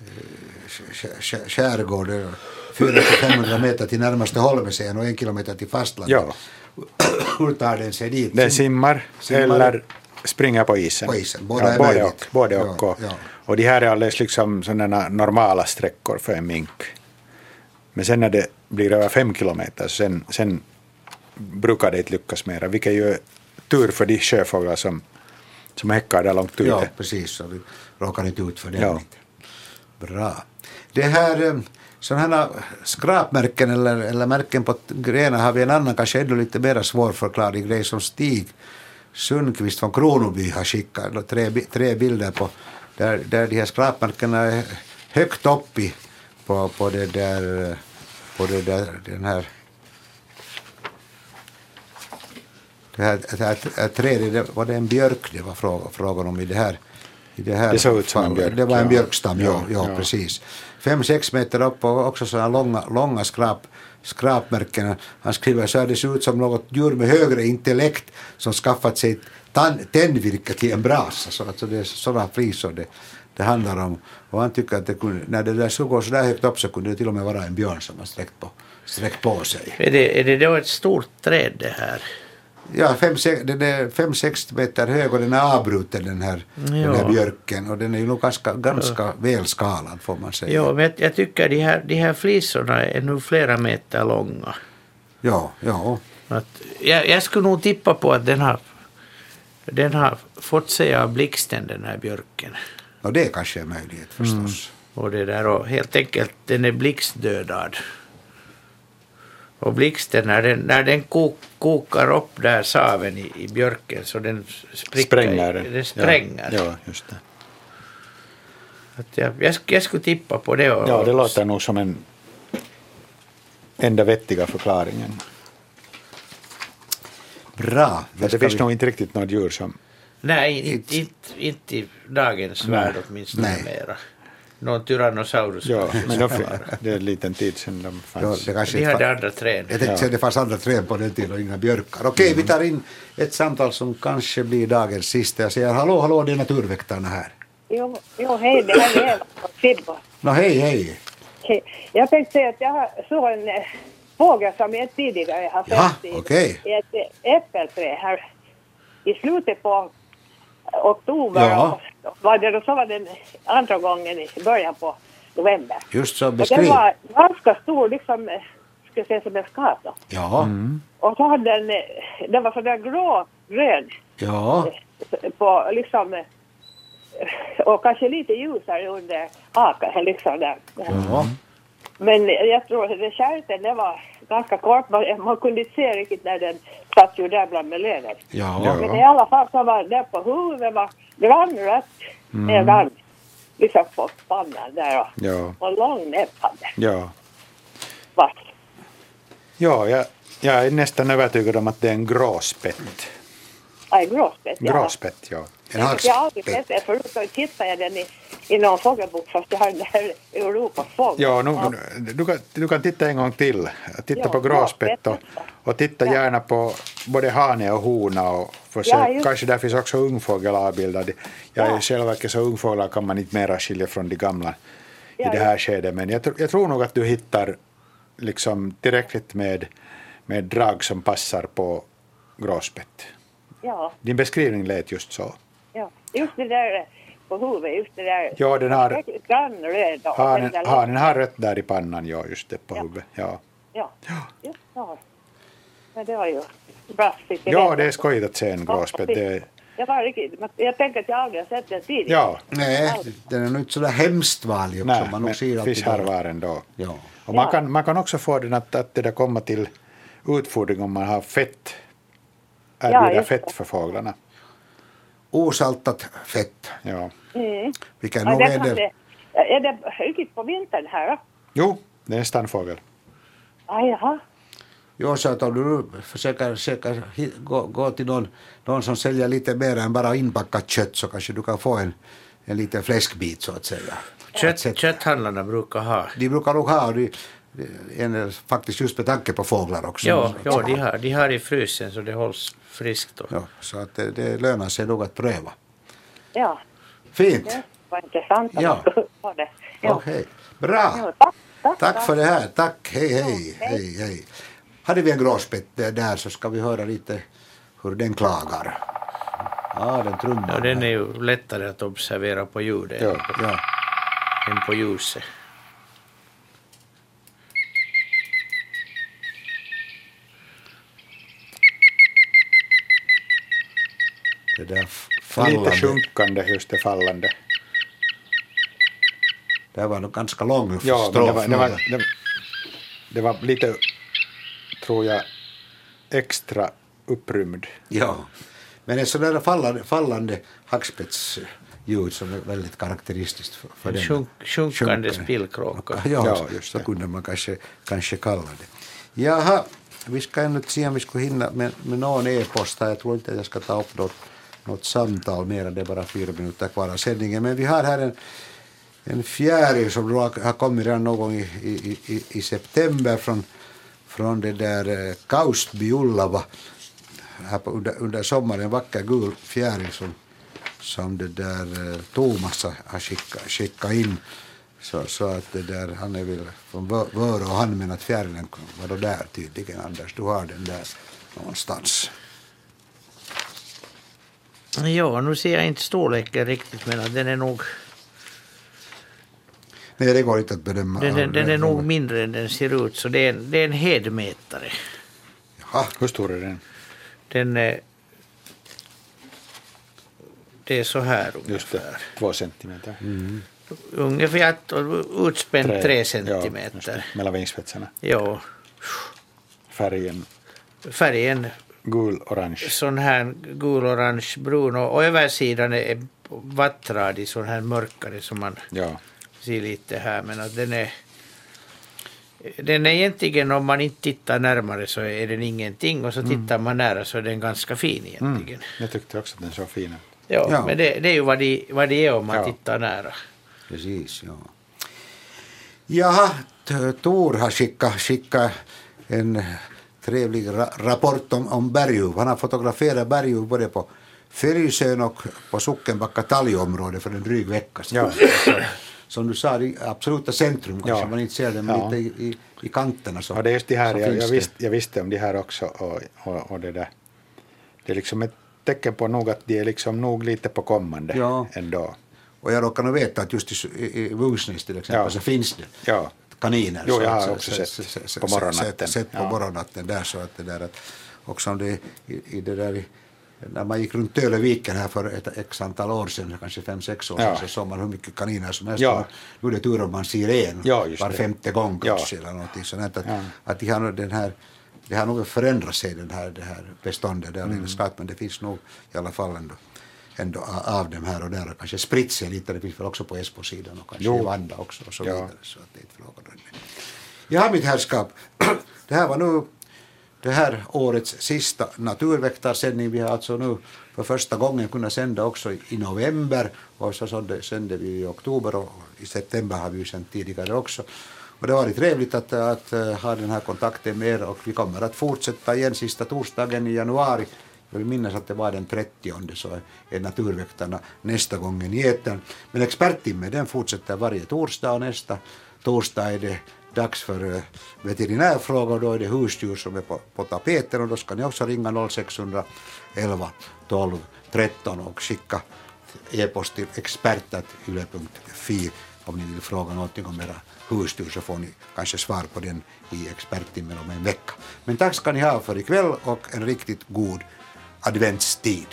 eh, sk- sk- skärgård. Är 400-500 meter till närmaste Holmesen och en kilometer till fastlandet. Ja. Hur tar den sig dit? Den simmar, Simmar. eller springer på isen. På isen, båda är både och. Både Ja, och, och, ja. och de här är alldeles liksom sådana normala sträckor för en mink. Men sen när det blir över fem kilometer, sen, sen brukar det inte lyckas mera, vilket ju tur för de sjöfåglar som, som häckar där långt ute. Ja, precis. Så vi råkar inte ut för det. Ja. Bra. Det här eh, sådana här skrapmärken eller, eller märken på grenar har vi en annan, kanske ännu lite mer svårförklarlig grej som Stig Sundqvist från Kronoby har skickat tre, tre bilder på där, där de här skrapmärkena är högt upp i på, på det där eh, på det där, den här det här, det här, det här trädet, det- var det en björk det var fråga, frågan om i det här i det här Det såg ut som en björk, Det var en björkstam, ja, Ja, ja, ja. precis. Fem, sex meter upp och också sådana långa, långa skrap, skrapmärken. Han skriver så här, det ser ut som något djur med högre intellekt som skaffat sig tan- tändvirke till en brasa. Så alltså det är sådana flisor det, det handlar om. Och han tycker att det kunde, när det där skulle gå så där högt upp så kunde det till och med vara en björn som har sträckt på, sträckt på sig. är det, är det då ett stort träd det här? Ja, fem, sex, den är fem, sex meter hög och den är avbruten den här, den här Ja. björken och den är ju nog ganska, ganska väl skalad får man säga. Ja, men jag, tycker de här, de här flisorna är nu flera meter långa. Ja, ja. Att, jag, jag skulle nog tippa på att den har, den har fått sig av blixten den här björken. Och det är kanske en möjlighet förstås. Och det där och helt enkelt den är blixtdödad. Och blixten när den, när den kok, kokar upp där saven i, i björken så den spricker. Spränger. Den spränger. Ja, ja, just det. Att jag, jag, jag skulle tippa på det. Och, Ja, det låter nog som en enda vettiga förklaringen. Bra. Men det finns vi- nog inte riktigt något djur som... Nej, inte, inte, inte i dagens värld åtminstone Nej. mera. Någon Tyrannosaurus Ja, men de, det är en liten tid sedan de Ja, fanns. det kanske De inte hade andra träd. jag tänkte säga det fanns andra träd på den tiden och inga björkar. Okej, vi tar in ett samtal som kanske blir dagens sista. Jag säger hallå, hallå, det är naturväktarna här. Jo, jo hej, det här är Eva från Sibbo. Nå, hej, hej. Hej. Jag tänkte säga att jag såg en eh, fågel som jag tidigare har Ja, sett i, okej. i ett äppelträd här i slutet på oktober. Ja. Och, var det, då så var den andra gången i början på november. Just så, Och den beskriv. var ganska stor, liksom, eh, ska jag säga som en skata. Ja, Och så hade den, eh, den var sådär grå-röd ja, på liksom eh, och kanske lite ljusare under hakan liksom där. ja. Men jag tror att den skärten den var ganska kort. Man, man kunde inte se riktigt när den satt ju där bland med lövet. Ja, Men i alla fall så var det på huvudet var grannrött nedan liksom på pannan där och, Ja, och lång näbb hade ja. varit. ja jag, jag är nästan övertygad om att det är en gråspett. Aj, gråspett. ja. Gråspett, ja. en Jag har aldrig sett det förut. Så tittade jag den i, i någon fågelbok fast jag har den där Europas fågel. Ja, nu, du, kan, du kan titta en gång till. Titta Ja, på gråspett och, och titta Ja. gärna på både hane och hona. Och försök, Ja, kanske där finns också ungfågel avbildad. Jag är Ja. själv verkar så ungfåglar kan man inte mera skilja från de gamla Ja, i det här skedet. Men jag, jag tror nog att du hittar liksom tillräckligt med, med drag som passar på gråspett. Ja, Din beskrivning lät just så. ja. Just det där på huvudet, just det där. Ja, den har, Grannröd och hanen, den där hanen har rött där i pannan, ja, just det, på Ja. huvudet. Ja. Ja, just så. Men det var ju bra. Ja, det är skojigt att se en Ja, gråspett. Det, Jag, var riktigt, jag tänker att jag aldrig har sett den tidigare. Ja. Nej, den är nog inte sådär hemskt vanlig också. Nej, man nog men finns här var ändå. Ja. Och man, Ja. kan, man kan också få den att, att det där komma till utfodring om man har fett. Erbjuda just det. fett för fåglarna. Osaltat fett. Ja. Mm. Vilka Ja, är det? är det riktigt på vintern här då? Jo, det är en stannfågel. Ah, jaha. Jag sa att om du nu försöker, försöker gå, gå till någon, någon som säljer lite mer än bara inpackat kött så kanske du kan få en, en liten fläskbit så att säga. Kött, kötthandlarna brukar ha. De brukar nog ha de, en, faktiskt just med tanke på fåglar också. Ja, ja de, har, de har i frysen så det hålls friskt. Och. Ja, så att det, det lönar sig nog att pröva. Ja, Fint. det var intressant att Ja. ha det. Ja. Okej, bra. Ja, tack, tack, Tack för det här. Tack. Hej, hej. hej, hej. Hade vi en gråspett där- så ska vi höra lite hur den klagar. Ja, den trummar. Ja, den är ju lättare att observera på ljudet Ja. Ja. än på ljuset. Det där fallande. Lite sjunkande, just det fallande. Det var nog ganska lång Ja, men det var, strof. det, var, det, det var lite, tror jag, extra upprymd. Ja, men en sån där fallande, fallande hackspettsljud som är väldigt karaktäristiskt för, för En den. sjunk, sjunkande Sjunkande. spillkråka. Ja, Ja, så, just så det. kunde man kanske, kanske kalla det. Jaha, vi ska ännu se om vi skulle hinna med, med någon e-post här. Jag tror inte att jag ska ta upp något, något samtal mera, det är bara fyra minuter kvar av sändningen. Men vi har här en, en fjäril som har kommit redan någon gång i, i, i, i september från, från det där eh, Kaustby Ullava här på, under, under sommaren. En vacker gul fjäril som, som det där eh, Thomas har- skickat, skickat in. Så, så att det där, han är väl från Vörå och han menar att fjärilen var då där tydligen Anders. Du har den där någonstans. Ja, nu ser jag inte storleken riktigt men att den är nog, Nej, det går inte att bedöma. den, den det. är nog mindre än den ser ut så det är, en- det är en hedmätare. Jaha, Hur stor är den? Den är, det är så här Just ungefär. det, två centimeter. Ungefär ett- utspänt tre, Ja, just centimeter. det, mellan vingspetsarna. Ja, Färgen färgen gul-orange. sån här gul, orange, brun och, och översidan är vattrad i sån här mörkare som man Ja, ser lite här men att den är den är egentligen om man inte tittar närmare så är den ingenting och så tittar man nära så är den ganska fin egentligen. jag tyckte också att den såg fin ut. Ja, Ja. men det, det är ju vad de, vad de är om man Ja. tittar nära. precis. Ja. Jaha, Tor har skickat, skickat en trevlig ra rapport om, om berguv. Han har fotograferat berguv både på Färjsön och på Sockenbacka talgområde för en dryg vecka sedan. Så, som du sa, i absoluta centrum kanske Ja. man inte ser det, men Ja. lite i, i, i kanterna så, Och det är just det här, jag, jag, det. visste, jag visste om det här också och, och, och det där. Det är liksom ett tecken på nog att de är liksom nog lite på kommande Ja. ändå. Och jag råkar nog veta att just i, i, i Vungsnäs till exempel Ja. så finns det Ja, kaniner. Jo, jag har så- också så- sett så- på morgonnatten. Sett, sett på Ja. morgonnatten där så att det där att också om det i, i det där när man gick runt Töleviken här för ett x antal år sedan, kanske fem, sex år sedan, Ja. så såg man hur mycket kaniner som helst. Ja. Nu är det tur om man ser en Ja, var det. femte gång Ja. kanske eller någonting sånt. Att, Ja. att de har den här det har nog förändrat sig den här, det här beståndet, det är Mm. men det finns nog i alla fall ändå, ändå av dem här och där och kanske spritt sig lite, det finns väl också på Esbo-sidan och kanske Jo. i Vanda också och så Ja. vidare. Så att det är inte frågan om det. Ja, mitt herrskap, det här var nu det här årets sista naturväktarsändning. Vi har alltså nu för första gången kunnat sända också i- i november och så sände, sände vi i oktober och i september har vi ju sänt tidigare också. Och det har varit trevligt att, att, eh, ha den här kontakten med er och vi kommer att fortsätta igen sista torsdagen i januari. Jag vill minnas att det var den 30 så är naturväktarna nästa gången i etern. Men experttimmen den fortsätter varje torsdag och nästa torsdag är det dags för eh, veterinärfrågor. Då är det husdjur som är på, på tapeten och då ska ni också ringa 0611 12 13 och skicka e-post till expert.yle.fi om ni vill fråga någonting om era husdjur så får ni kanske svar på den i experttimmen om en vecka. Men tack ska ni ha för ikväll och en riktigt god adventstid.